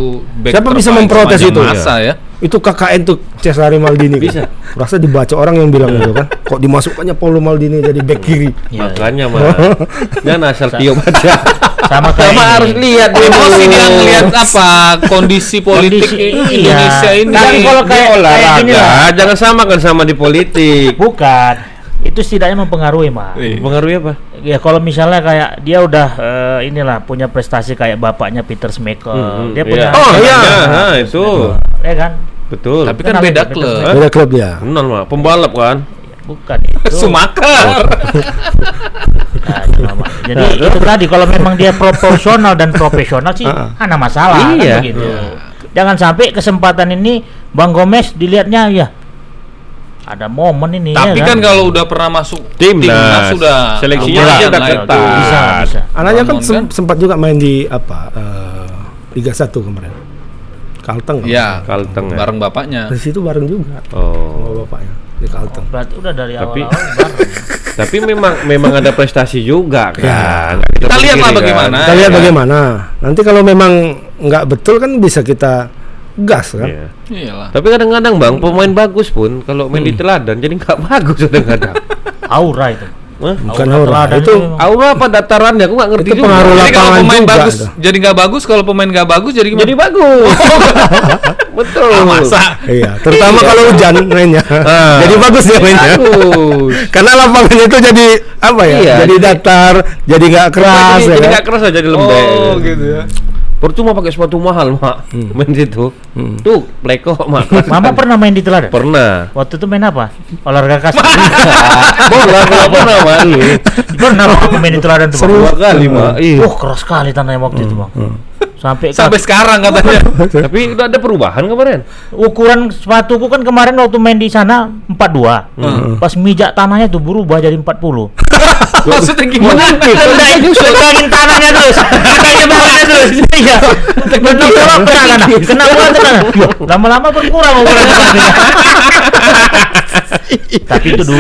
back Siapa bisa memprotes itu? Masa ya. Itu KKN tuh Cesare Maldini kan? Bisa. Rasa dibaca orang yang bilang itu kan. Kok dimasukkannya Paulo Maldini jadi back kiri? Iya, Makanya mah. Jangan asal tiup aja. Sama kayak Sama ini. harus lihat. Emosi dia ngelihat apa kondisi politik Kondisi, iya. Indonesia ini. Kan kalau Dia kayak kayak gini lah. olahraga, jangan samakan sama di politik. Bukan. Itu setidaknya mempengaruhi, Mas. Iya. Pengaruhnya apa? Ya kalau misalnya kayak dia udah eh, inilah punya prestasi kayak bapaknya Peter Schmeichel. Hmm, dia iya. punya Oh, iya. Nah, itu. Ya kan? Betul. Tapi kan beda klub. Beda klub dia. Kenal mah, pembalap kan? Bukan itu. Sumakar. Nah. Jadi itu tadi kalau memang dia proporsional dan profesional sih Ah. ada masalah Iya. kan begitu. Jangan sampai kesempatan ini Bang Gomez dilihatnya ya ada momen ini Tapi ya kan kalau udah pernah masuk Timnas. sudah Seleksinya aja udah itu. ketat. bisa bisa Anaknya kan kan? sempat juga main di apa eh, Liga 1 kemarin. Kalteng. Iya, Kalteng ya. bareng bapaknya. Di situ bareng juga Oh. sama bapaknya di Kalteng. berarti udah dari Tapi- awal-awal bareng. Tapi memang memang ada prestasi juga kan. Nggak Kita lihat lah pungkiri bagaimana. Kita lihat ya. bagaimana. Nanti kalau memang nggak betul kan bisa kita gas kan. Iya. Iyalah. Tapi kadang-kadang bang pemain bagus pun kalau main di teladan jadi nggak bagus kadang-kadang. aura itu Hah? Bukan Aura aura. Itu. Aura apa datarannya? Aku nggak ngerti Itu juga. pengaruh Jadi kalau lapangan pemain juga bagus itu. jadi nggak bagus, kalau pemain nggak bagus jadi gimana? Jadi bagus. Betul. Ah, masa? Iya, terutama kalau hujan mainnya. Ah. jadi bagus dia mainnya. Bagus. Karena lapangannya itu jadi apa ya? Iya, jadi jadi- datar, jadi nggak keras jadi, ya. jadi kan? nggak keras aja, jadi lembek. Oh, gitu ya. Percuma pakai sepatu mahal, Mak. Main situ. Tuh, pleko, Mak. mama pernah main di teladan Pernah. waktu itu main apa olahraga kasti Bola kalau pernah malu. pernah waktu main di teladan tuh Dua kali, Mak. Iya. Wah keras sekali tanahnya waktu itu bang. Sampai, Sampai sekarang katanya. Tapi udah ada perubahan kemarin. ukuran sepatuku kan kemarin waktu main di sana 42. Pas mijak tanahnya tuh berubah jadi 40. Maksudnya gimana? Udah tegangin tanahnya terus. Tegangin tanahnya terus. Iya. Betul kena kena. Kena bola tuh kena. Loh, Lama-lama berkurang ukuran sepatunya. Tapi itu dulu.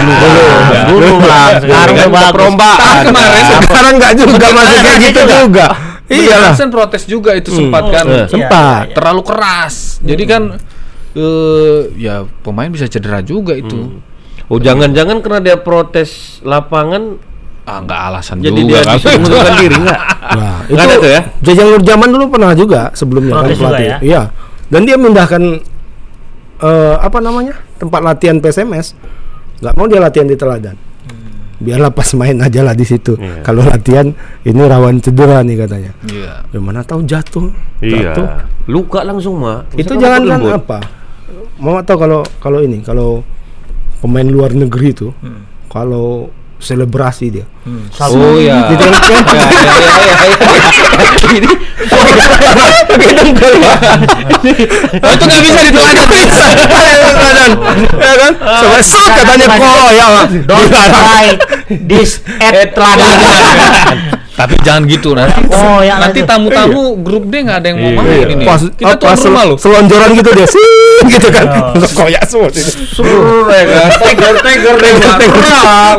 Bang. Dulu bang. Sekarang Kan udah bagus. perlombaan. kemarin Sekarang nggak juga masih kayak gitu juga. Iyalah. Kan protes juga itu sempat kan. Eh. Sempat. Iya, iya. Terlalu keras. Jadi kan eh ya pemain bisa cedera juga itu. Oh, jangan-jangan karena dia protes lapangan Ah, nggak alasan jadi juga. dia kan. disuruh mengundurkan diri enggak? Nah, Nggak ada tuh ya? Jajang Nur Zaman dulu pernah juga sebelumnya kan Protes juga pelatih. ya? Iya. Dan dia memindahkan eh, apa namanya? tempat latihan PSMS. Nggak mau dia latihan di Teladan. Biarlah pas main aja lah di situ. Iya. Kalau latihan ini rawan cedera nih katanya. Iya. Ya mana tahu jatuh. Iya. Jatuh. Luka langsung, Mak. Itu jangan kan apa? Mau tahu kalau kalau ini kalau pemain luar negeri itu kalau selebrasi dia. Hmm, Oh iya. Gitu kan? Ya, ya, ya, ya, ya. Oh, itu nggak bisa diteladan. Teladan. ya kan? Sampai shoot katanya kok ya. Don't try this at teladan. Tapi jangan gitu nanti. Oh, yang nanti tamu-tamu grup D nggak ada yang mau main ini. Pas, Kita pas tuan rumah loh. selonjoran gitu dia sih gitu kan. Koyak semua itu. Suruh ya kan. Tiger, tiger, tiger, tiger.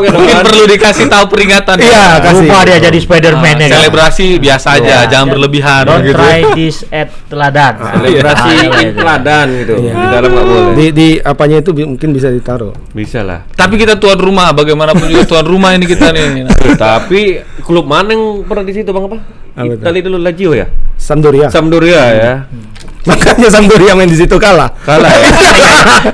Mungkin perlu dikasih tahu peringatan. Iya, kasih. Lupa dia jadi Spiderman Ah, ya kan. selebrasi biasa aja, Iya. jangan berlebihan Don't gitu. try this at teladan. Selebrasi Ah, iya, iya. teladan gitu. Iya. Di dalam nggak boleh. Di di apanya itu mungkin bisa ditaruh. Bisa lah. Tapi kita tuan rumah, bagaimanapun juga tuan rumah ini kita nih. Tapi klub mana yang pernah di situ Bang apa? Apa? Itali dulu Lazio ya? Sampdoria. Sampdoria ya. Makanya Sampdoria main di situ kalah. Kalah ya.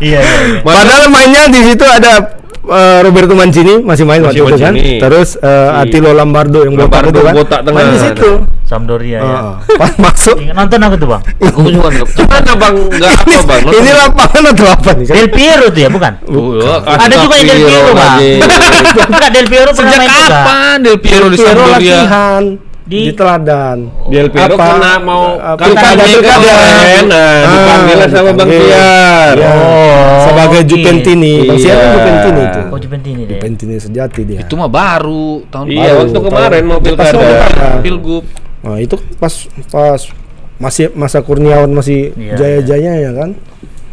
Iya, iya, iya. Padahal mainnya di situ ada eh, Roberto Mancini masih main Masih waktu itu kan. Terus eh, Iya. Attilo Lombardo yang botak Lombardo itu kan. botak tengah. Main di situ. Sampdoria ya. Heeh. Pas masuk Ingat nonton aku tuh bang. Aku juga nggak. Gimana Bang? Enggak apa ini, Bang? ini lapangan atau apa nih? Del Piero tuh ya bukan? Oh, Ada juga yang Del Piero bang. Enggak Del Piero pernah Sejak main juga. kapan Del Piero di Sampdoria? latihan di, Di- teladan. Del Piero Apa? karena mau kampanye Pilkada, pilkada. kemarin, nah, Ah, dipanggil sama Bang. Tiar. Ya, Oh, sebagai oke. Juventini. Bang Siar kan Iya. Juventini itu. Oh Juventini deh. Juventini sejati dia. Itu mah baru tahun Iya, Baru, waktu kemarin mau pas pilkada. Pilgub. Nah, itu pas pas masih masa Kurniawan masih Iya, jaya-jayanya ya kan?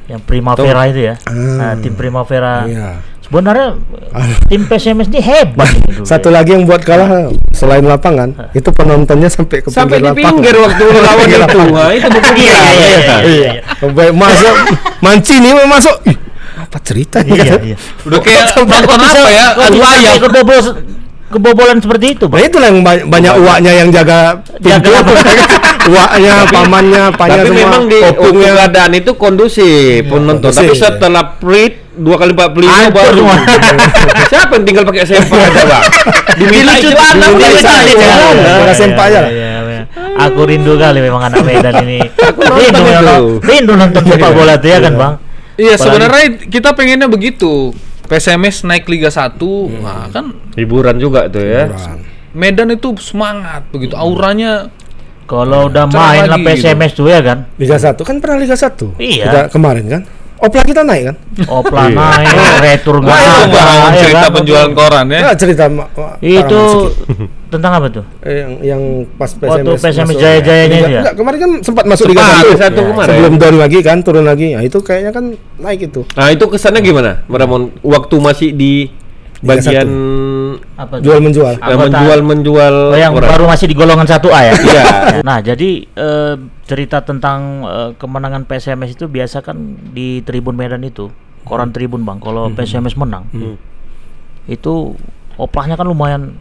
Yang Primavera itu ya. Ah. Nah, tim Primavera. Iya. Sebenarnya tim PSMS ini hebat ini dulu Satu ya. lagi yang buat kalah selain lapangan, itu penontonnya sampai ke Sampai di pinggir lapangan. waktu lawan Pinggir itu. lapangan. Wah, itu bukan Iya, iya, iya, iya, iya. Sampai masuk Mancini mau masuk. Ih, apa ceritanya Iya, kan? iya. Udah kayak nonton apa ya? Adu ayam. sampai kebobol kebobolan seperti itu, Nah itulah yang ba- banyak uaknya yang jaga pintu. Uaknya, pamannya, apanya Tapi semua. memang di opungnya. keadaan itu kondusif penonton. kondusif, Tapi iya. setelah prit dua kali empat puluh Hancur baru semua. siapa yang tinggal pakai sempak aja bang? Diminta Lucu celana, banget, diminta lucu celana, banget. celana. Iya, Pakai iya, sempak aja. iya, iya. Aku rindu kali memang anak Medan ini. Rindu, rindu nonton sepak bola tuh ya kan, Bang? Iya, sebenarnya kita pengennya begitu. PSMS naik Liga 1, nah kan Hiburan juga tuh ya. Medan itu semangat begitu, auranya Kalau udah main lah lagi PSMS tuh ya kan. Liga 1 kan pernah Liga 1 Iya. Kemarin kan opla kita naik kan? Opla Iya. naik, retur nggak ada, ya cerita kan? penjualan koran ya. Nah, cerita ma- ma- Itu tentang apa tuh? Eh, yang yang pas PSMS Waktu PSMS masuk. jaya-jayanya ya? Enggak, kemarin kan sempat masuk Liga Sempat, 1. Liga satu Ya, kemarin. Sebelum turun lagi kan, turun lagi. Nah, itu kayaknya kan naik itu. Nah itu kesannya gimana, Ramon? Waktu masih di bagian Apa? Jual menjual. Anggota- menjual menjual Oh, yang koran. baru masih di golongan 1A ya? Iya. Nah, jadi eh, cerita tentang eh, kemenangan PSMS itu biasa kan di Tribun Medan itu, koran Tribun Bang. Kalau PSMS menang, itu oplahnya kan lumayan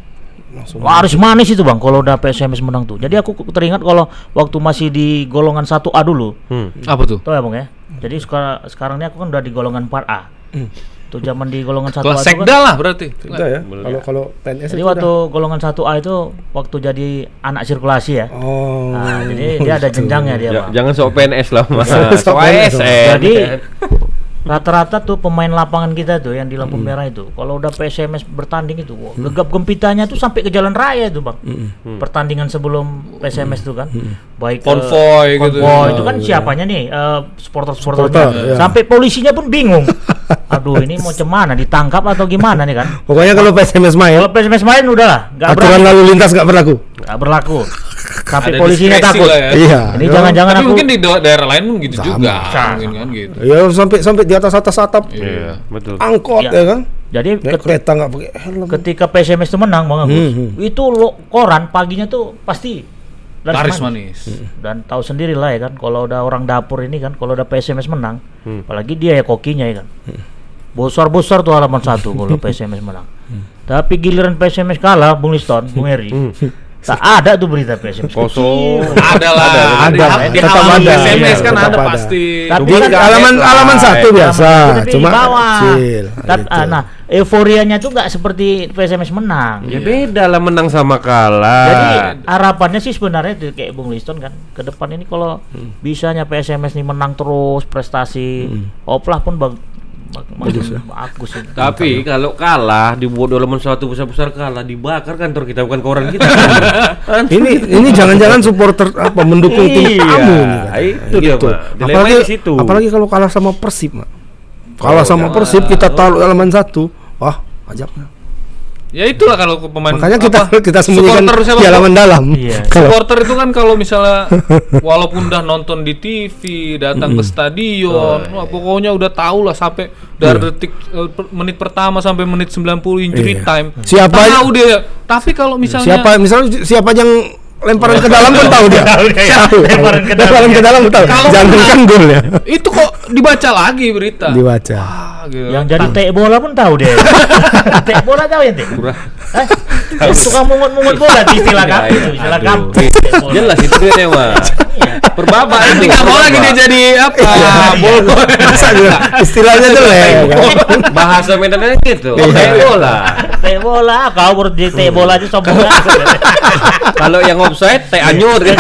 Langsung. laris manis itu Bang kalau udah PSMS menang tuh. Jadi aku teringat kalau waktu masih di golongan 1A dulu. Hmm. Apa tuh? Tahu ya Bang ya? Jadi sekarang sekarang ini aku kan udah di golongan 4A. Tuh zaman di golongan 1A Kelas itu kan sekda lah berarti. Kita ya. Kalau kalau PNS Jadi itu waktu udah- golongan 1A itu waktu jadi anak sirkulasi ya. Oh. Nah, jadi dia ada gitu. jenjangnya dia, Ja- Bang. jangan sok PNS lah, Mas. Sok. ASN. Jadi rata-rata tuh pemain lapangan kita tuh yang di lampu merah itu, kalau udah PSMS bertanding itu, wah, gegap gempitanya tuh sampai ke jalan raya itu bang. Pertandingan sebelum PSMS tuh kan, baik ke- Konvoy gitu. konvoy itu kan siapanya nih, eh, supporter-supporternya, Supporter, ya. sampai polisinya pun bingung. Aduh ini mau cemana, ditangkap atau gimana nih kan? Pokoknya kalau PSMS main, Kalau PSMS main udahlah, nggak aturan berlaku, lalu lintas nggak berlaku. nggak berlaku. Sampai Ada polisinya takut. lah ya. Iya. Ini Ya. jangan-jangan Tapi aku mungkin di da- daerah lain pun gitu Sama. juga. Sama. Mungkin kan gitu. Ya sampai sampai di atas atas atap Iya. Betul. angkot Iya. ya kan. jadi Naik ket- kereta nggak pakai helm. ketika PSMS itu menang Bang Agus, Hmm, itu lo koran paginya tuh pasti Laris manis. Dan tahu sendiri lah ya kan, kalau udah orang dapur ini kan, kalau udah PSMS menang, apalagi dia ya kokinya ya kan. Bosar-bosar tuh halaman satu kalau PSMS menang. Tapi giliran PSMS kalah, Bung Liston, Bung Eri, tak ada tuh berita PSMS. Kosong. Ada lah. ada, Di, di tetap halaman ada. SMS Iya, kan ada ada. pasti. Tapi kan halaman headline. halaman satu biasa, Tapi cuma kecil. Nah, euforianya tuh nggak seperti PSMS menang. Ya beda lah menang sama kalah. Jadi harapannya sih sebenarnya tuh kayak Bung Liston kan ke depan ini kalau bisanya PSMS nih menang terus prestasi, oplah pun bag, bag- bagus, bagus ini. Tapi kalau kalah dibuat dalam satu besar-besar kalah dibakar kantor kita bukan koran kita. ini ini jangan-jangan supporter apa mendukung tim Iya, kamu katanya. itu dia. Dilema apalagi di situ. apalagi kalau kalah sama Persib mak kalah sama Persib kita taruh halaman satu wah ajaknya Ya itulah kalau pemain makanya kita apa, kita sembunyikan di halaman dalam Iya. Supporter itu kan kalau misalnya walaupun udah nonton di TV, datang ke stadion, wah pokoknya udah tahu lah sampai dari detik eh, menit pertama sampai menit 90 injury Iya. time. Siapa tahu dia. Tapi kalau misalnya siapa misalnya siapa yang lemparan ke dalam pun tahu dia Tahu dia, ya. Lemparan ke dalam. lemparan ke dalam pun tahu Kalau jangan kan gol ya itu kok dibaca lagi berita. dibaca Ah, gitu. Yang jadi tek bola pun tahu deh. tek bola tahu ya, Tek? Eh? Yang suka mungut-mungut bola di istilah Ya, kampus, ya, kampus. tek bola. Jelas itu dia mah. Perbaba Nanti nggak mau lagi dia jadi apa? Iya. Masa juga istilahnya jelek kan? Bahasa Medannya gitu. Iya. Kayak bola. Tek bola, kau baru jadi tek bola aja sombong. Kalau yang offside teh anyur gitu.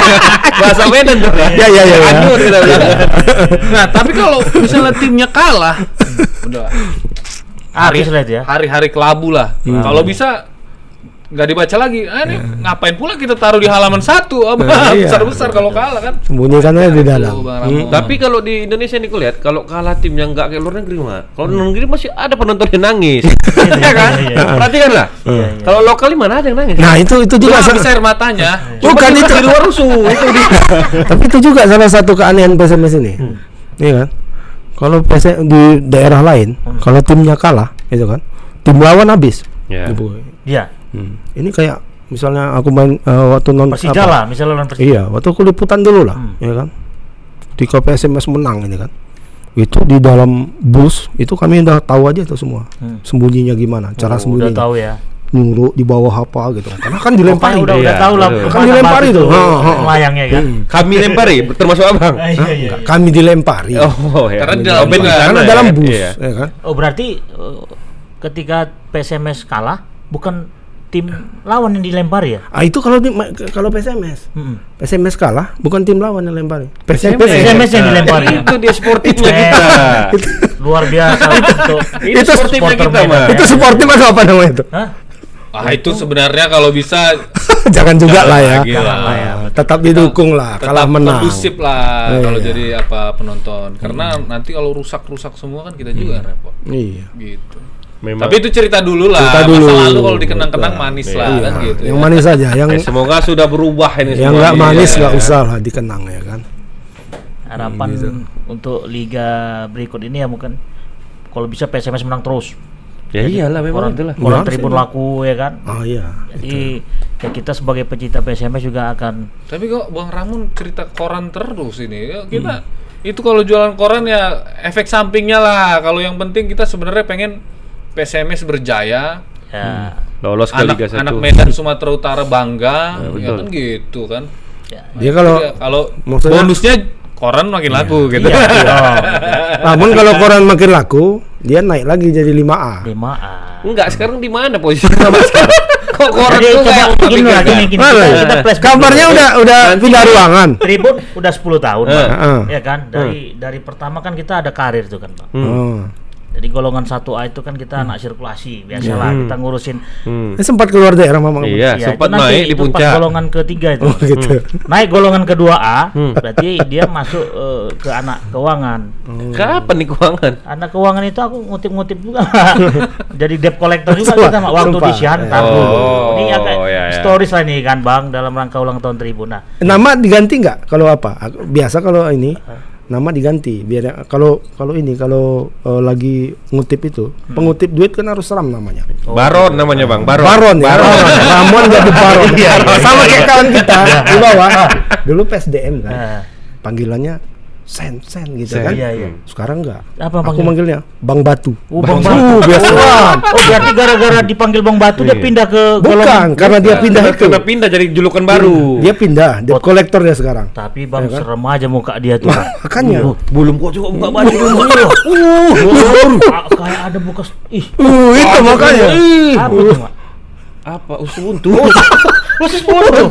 Bahasa Medan tuh. Ya, ya, ya, ya. Anyur kita bilang. Nah, tapi kalau misalnya timnya kalah, udah lah itu ya. hari-hari kelabu lah. Hmm. Kalau bisa nggak dibaca lagi. Ah, ini ngapain pula kita taruh di halaman satu? Apa Nah, iya. besar-besar kalau kalah kan? sembunyikan aja di dalam Hmm. Tapi kalau di Indonesia nih lihat kalau kalah tim yang nggak kayak luar negeri mah. Kalau luar negeri masih ada penonton yang nangis. ya kan? Iya, iya. Perhatikan lah. Kalau lokal di mana ada yang nangis? nah itu itu juga Juga sa- bisa air matanya. bukan itu di luar rusuh itu di tapi itu juga salah satu keanehan PSMS ini iya kan kalau di daerah lain kalau timnya kalah itu kan tim lawan habis Ya. Dibu- Iya. Hmm. ini kayak misalnya aku main eh, waktu nonton Persija lah, misalnya lawan Persija. iya waktu aku liputan dulu lah Hmm. ya kan di PSMS menang ini kan itu di dalam bus itu kami udah tahu aja tuh semua Hmm. sembunyinya gimana cara Oh, udah sembunyinya tahu ya. nyuruh di bawah apa gitu karena kan dilempari Pokoknya udah udah Iya, tahu lah. Kan dilempari tuh. Melayangnya kan. Hmm. Kami lempari termasuk abang. Ah, iya, iya, iya. kami dilempari Oh, ya. Karena di Oh, dalam karena dalam bus Iya. ya kan Oh berarti eh, ketika PSMS kalah bukan tim lawan yang dilempari ya? ah itu kalau di, kalau PSMS Mm-mm. PSMS kalah bukan tim lawan yang lempari PSMS, PSMS yang dilempari. Itu dia sportifnya kita. Luar biasa untuk Itu sportifnya kita mah. ya. itu sportif atau apa namanya itu Hah? Ah itu sebenarnya kalau bisa jangan juga lah ya. lagi lah. lah ya. Tetap didukung lah, Tetap kalah menang. kondusif lah Iya. kalau jadi apa penonton. Karena nanti kalau rusak-rusak semua kan kita juga yang repot. Iya. Gitu. Memang Tapi itu cerita dulu lah. Cerita dulu. Masa lalu kalau dikenang-kenang manis lah Iya. kan gitu. Yang ya. manis saja, yang Eh, semoga sudah berubah ini yang semua. nggak Iya. manis nggak usah lah dikenang ya kan. Harapan untuk liga berikut ini ya mungkin kalau bisa PSMS menang terus. Ya iyalah memang Koran, itulah. koran tribun ini. laku ya kan. Oh iya. Jadi ya kita sebagai pecinta PSMS juga akan Tapi kok Bang Ramun cerita koran terus ini. Ya, kita itu kalau jualan koran ya efek sampingnya lah. Kalau yang penting kita sebenarnya pengen PSMS berjaya. ya, Lolos ke Anak Liga 1. anak Medan Sumatera Utara bangga, ya, betul. kan gitu kan. ya, Dia kalau Jadi, kalau maksudnya- bonusnya koran makin laku gitu. iya, iya. namun kalau koran makin laku, dia naik lagi jadi 5A. 5A. Enggak, sekarang di mana Mas sekarang? Kok koran Jadi tuh kayak gini lah, gini, gini. Mana Kita, ya? kita flashback Kabarnya dulu. udah udah pindah ruangan. Tribun udah 10 tahun, Eh. Bang. Heeh. Ya kan? Dari dari pertama kan kita ada karir tuh kan, Bang. Oh. Jadi golongan 1A itu kan kita anak sirkulasi, biasalah kita ngurusin Hmm. Eh, sempat keluar daerah Mama. Iya, Ya, sempat itu nanti naik di puncak. golongan ketiga itu. Oh gitu. Naik golongan kedua A, berarti dia masuk eh, ke anak keuangan. Kapan nih keuangan? Anak keuangan itu aku ngutip-ngutip juga. Jadi debt collector juga Sumpah, kita waktu sumpah. di Siantar Oh, dulu. Ini agak ya, ya. stories lah nih kan Bang dalam rangka ulang tahun Tribun. Nah, Nama diganti nggak kalau apa? Biasa kalau ini nama diganti biar kalau kalau ini kalau eh, lagi ngutip itu pengutip duit kan harus seram namanya. Baron namanya Bang, Baron. Baron ya. Baron. Ramon jadi Baron. Sama kayak kawan kita di bawah. Dulu PSDM kan. eh, Panggilannya Sen Sen gitu Sen. kan. Iya, iya. Sekarang enggak. Apa Aku manggilnya Bang Batu. Oh, Bang Uh, Batu. biasa. Oh, berarti gara-gara dipanggil Bang Batu dia Iya. pindah ke Bukan, golongan karena dia pindah itu. Karena pindah jadi julukan baru. Dia pindah, dia kolektor dia sekarang. Tapi Bang Ya kan? serem aja muka dia tuh. Makanya. Uh, belum kok juga buka baju dulu. uh, ka- kayak ada bekas ih. Uh, itu makanya. Apa tuh? Apa usuntu? Khusus bodoh.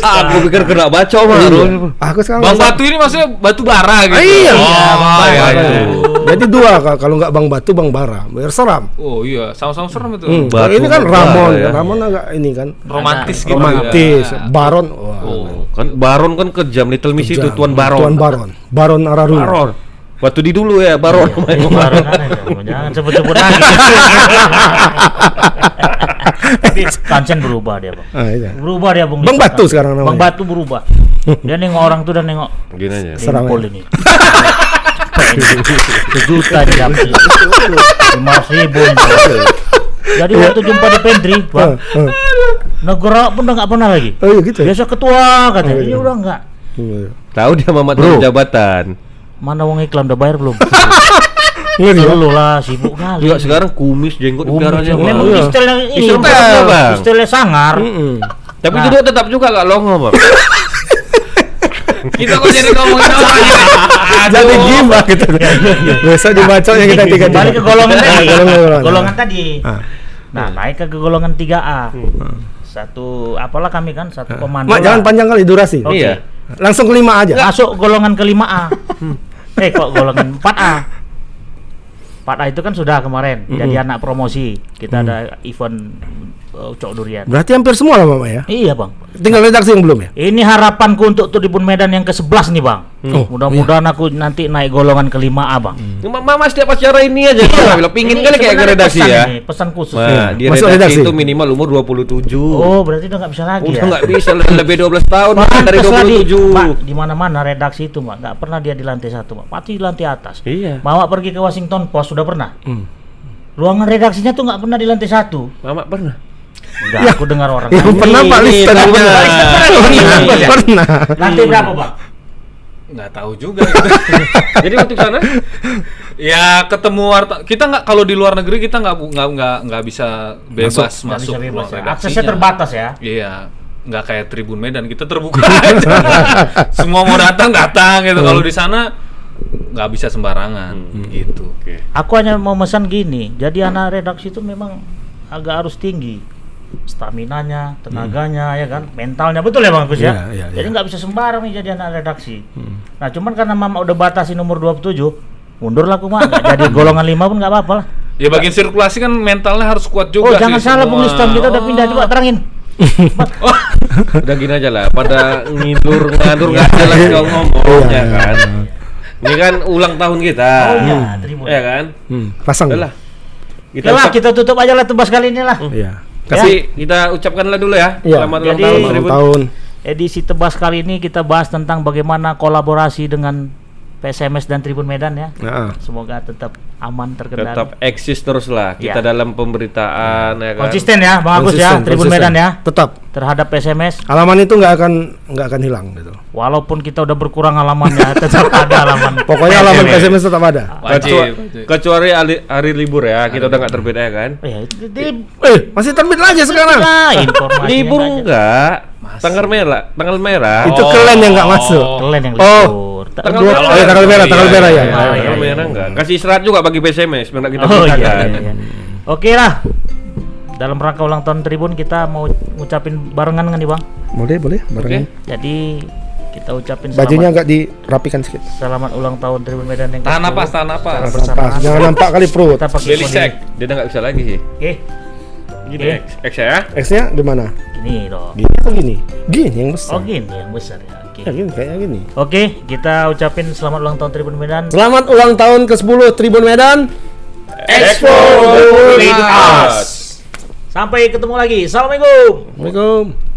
Aku pikir kena baca mah. Aku sekarang Bang Batu ini maksudnya batu bara gitu. Ah, iya. Oh, Iya, Bang iya, iya. Jadi dua Kak. kalau nggak Bang Batu, Bang Bara. Biar seram. Oh iya, sama-sama serem itu. Hmm, Batu ini kan Ramon, ya. Ramon agak ini kan Romantis gitu. romantis. ya. Baron, wah. Oh, kan Baron kan kejam Little Miss itu. Tuan Baron. Tuan Baron. Baron Araruna. Baron. Waktu di dulu ya Baron. Bang. Jangan sebut-sebut lagi. Tapi Kansen berubah dia, Bang. Ah, iya. Berubah dia, Bang. Bang Batu sekarang namanya. Bang Batu berubah. Dia nengok orang tuh dan nengok Gini aja. Seram Dempol ya? ini. Sejuta didapat. Lima ratus ribu. Jadi waktu jumpa di pantry, bang, Ah, ah. negara pun udah nggak pernah lagi. Oh iya gitu. ya? Biasa ketua katanya, Oh, ini iya. udah nggak. Iya. Tahu dia mamat jabatan. Mana uang iklan udah bayar belum? Ngeri ya? Dulu lah sibuk kali. Juga sekarang kumis jenggot Umi, dipiaranya. Memang iya. istilahnya ini, Istilah Bang. apa, Bang? Istilahnya sangar. Tapi Nah. itu dia tetap juga gak longo, Bang. Kita kok jadi ngomongin orang? Jadi gimana gitu. Biasa dibacanya kita tiga tiga. Balik ke golongan tadi. golongan, golongan. golongan tadi. Ah. Nah, naik ke golongan 3A. Satu apalah kami kan satu komando. Mak jangan panjang kali durasi. Oke. Iya. Langsung ke lima aja. Masuk golongan kelima A. eh kok golongan 4A. 4A itu kan sudah kemarin jadi anak promosi. Kita ada event uh, Cok Durian. Berarti hampir semua lah Mama ya. Iya, Bang. Tinggal redaksi yang belum ya. Ini harapanku untuk Tribun Medan yang ke-11 nih, Bang. Oh, Mudah-mudahan aku nanti naik golongan kelima A, Bang. Cuma Mama setiap acara ini aja bilang pingin Iya. Ini kali kayak ke redaksi pesan ya. ini, pesan khusus. Nah, di redaksi, redaksi. itu minimal umur 27. Oh, berarti udah nggak bisa lagi Udah ya? nggak bisa lebih 12 tahun dari Pantes di, 27. Mak, di mana-mana redaksi itu, Mak. Nggak pernah dia di lantai satu, Mak. Pasti di lantai atas. Iya. Bawa pergi ke Washington Post sudah pernah. Hmm. Ruangan redaksinya tuh nggak pernah di lantai satu. Mama pernah. Enggak, aku dengar orang. Yang pernah Pak ini Liston tanya. pernah. Iya. Pernah. Lantai berapa, Pak? Nggak tahu juga. gitu. Jadi waktu sana ya ketemu warta kita nggak kalau di luar negeri kita nggak nggak nggak nggak bisa bebas Nggak masuk, bisa bebas ya. Aksesnya terbatas ya. Iya, nggak kayak Tribun Medan kita terbuka aja. Semua mau datang datang gitu. Kalau di sana nggak bisa sembarangan gitu. Oke. Aku hanya mau pesan gini. Jadi anak redaksi itu memang agak harus tinggi staminanya, tenaganya, ya kan, mentalnya betul ya bang Gus ya. Iya, iya, jadi iya. nggak bisa sembarang nih jadi anak redaksi. Nah cuman karena mama udah batasin umur 27 mundur lah aku mah nggak jadi golongan lima pun nggak apa-apa lah. Ya bagian sirkulasi kan mentalnya harus kuat Oh juga. jangan sih salah semua. Bung Liston kita udah pindah coba terangin. Oh, Udah gini aja lah, pada ngidur ngadur nggak jelas kau ngomong Iya, ya iya, kan. Ini kan ulang tahun kita. Oh iya, Tribun. Ya kan? Hmm, pasang. Udah lah. Kita ucap- kita tutup aja lah tebas kali ini lah. Iya. Kasih kita ucapkanlah dulu ya. Iya. Selamat ulang tahun tahun. Edisi tebas kali ini kita bahas tentang bagaimana kolaborasi dengan PSMS dan Tribun Medan ya. Nah, Semoga tetap aman terkendali. Tetap eksis terus lah kita Ya. dalam pemberitaan ya kan. Konsisten ya, Bang Agus ya, Tribun konsisten. Medan ya. Tetap. Terhadap PSMS, Halaman itu nggak akan nggak akan hilang gitu. walaupun kita udah berkurang halamannya, tetap ada halaman. Pokoknya halaman PSMS tetap ada. Wajib. kecuali hari, hari libur ya, kita udah nggak terbit ya kan. Oh ya, itu di Eh, masih terbit lagi sekarang. Nah, Libur aja. Enggak? Tanggal merah, tanggal merah. Itu kalian yang nggak masuk. Kalian yang Oh. libur. Tanggal merah. Oh, ya, tanggal merah, tanggal merah ya. Oh, Tanggal iya, iya. merah enggak? Kasih istirahat juga bagi PSMS biar nggak kita Oh iya, iya, iya. Oke lah. Dalam rangka ulang tahun Tribun kita mau ngucapin barengan kan nih Bang. Boleh, boleh. Barengan. Jadi kita ucapin Bajunya selamat, agak dirapikan sedikit. selamat ulang tahun Tribun Medan yang Tahan ke-10. napas, tahan napas. Bersamaan. jangan nampak kali perut. Kita pakai. Dia udah nggak bisa lagi sih. Oke. Gini Oke. X, X ya. X-nya di mana? Gini dong. Gini atau gini? Gini yang besar. Oh gini yang besar ya. Oke. Ya, gini kayaknya gini. Oke, kita ucapin selamat ulang tahun Tribun Medan. Selamat ulang tahun ke-10 Tribun Medan. Expo us. Sampai ketemu lagi. Assalamualaikum. Assalamualaikum.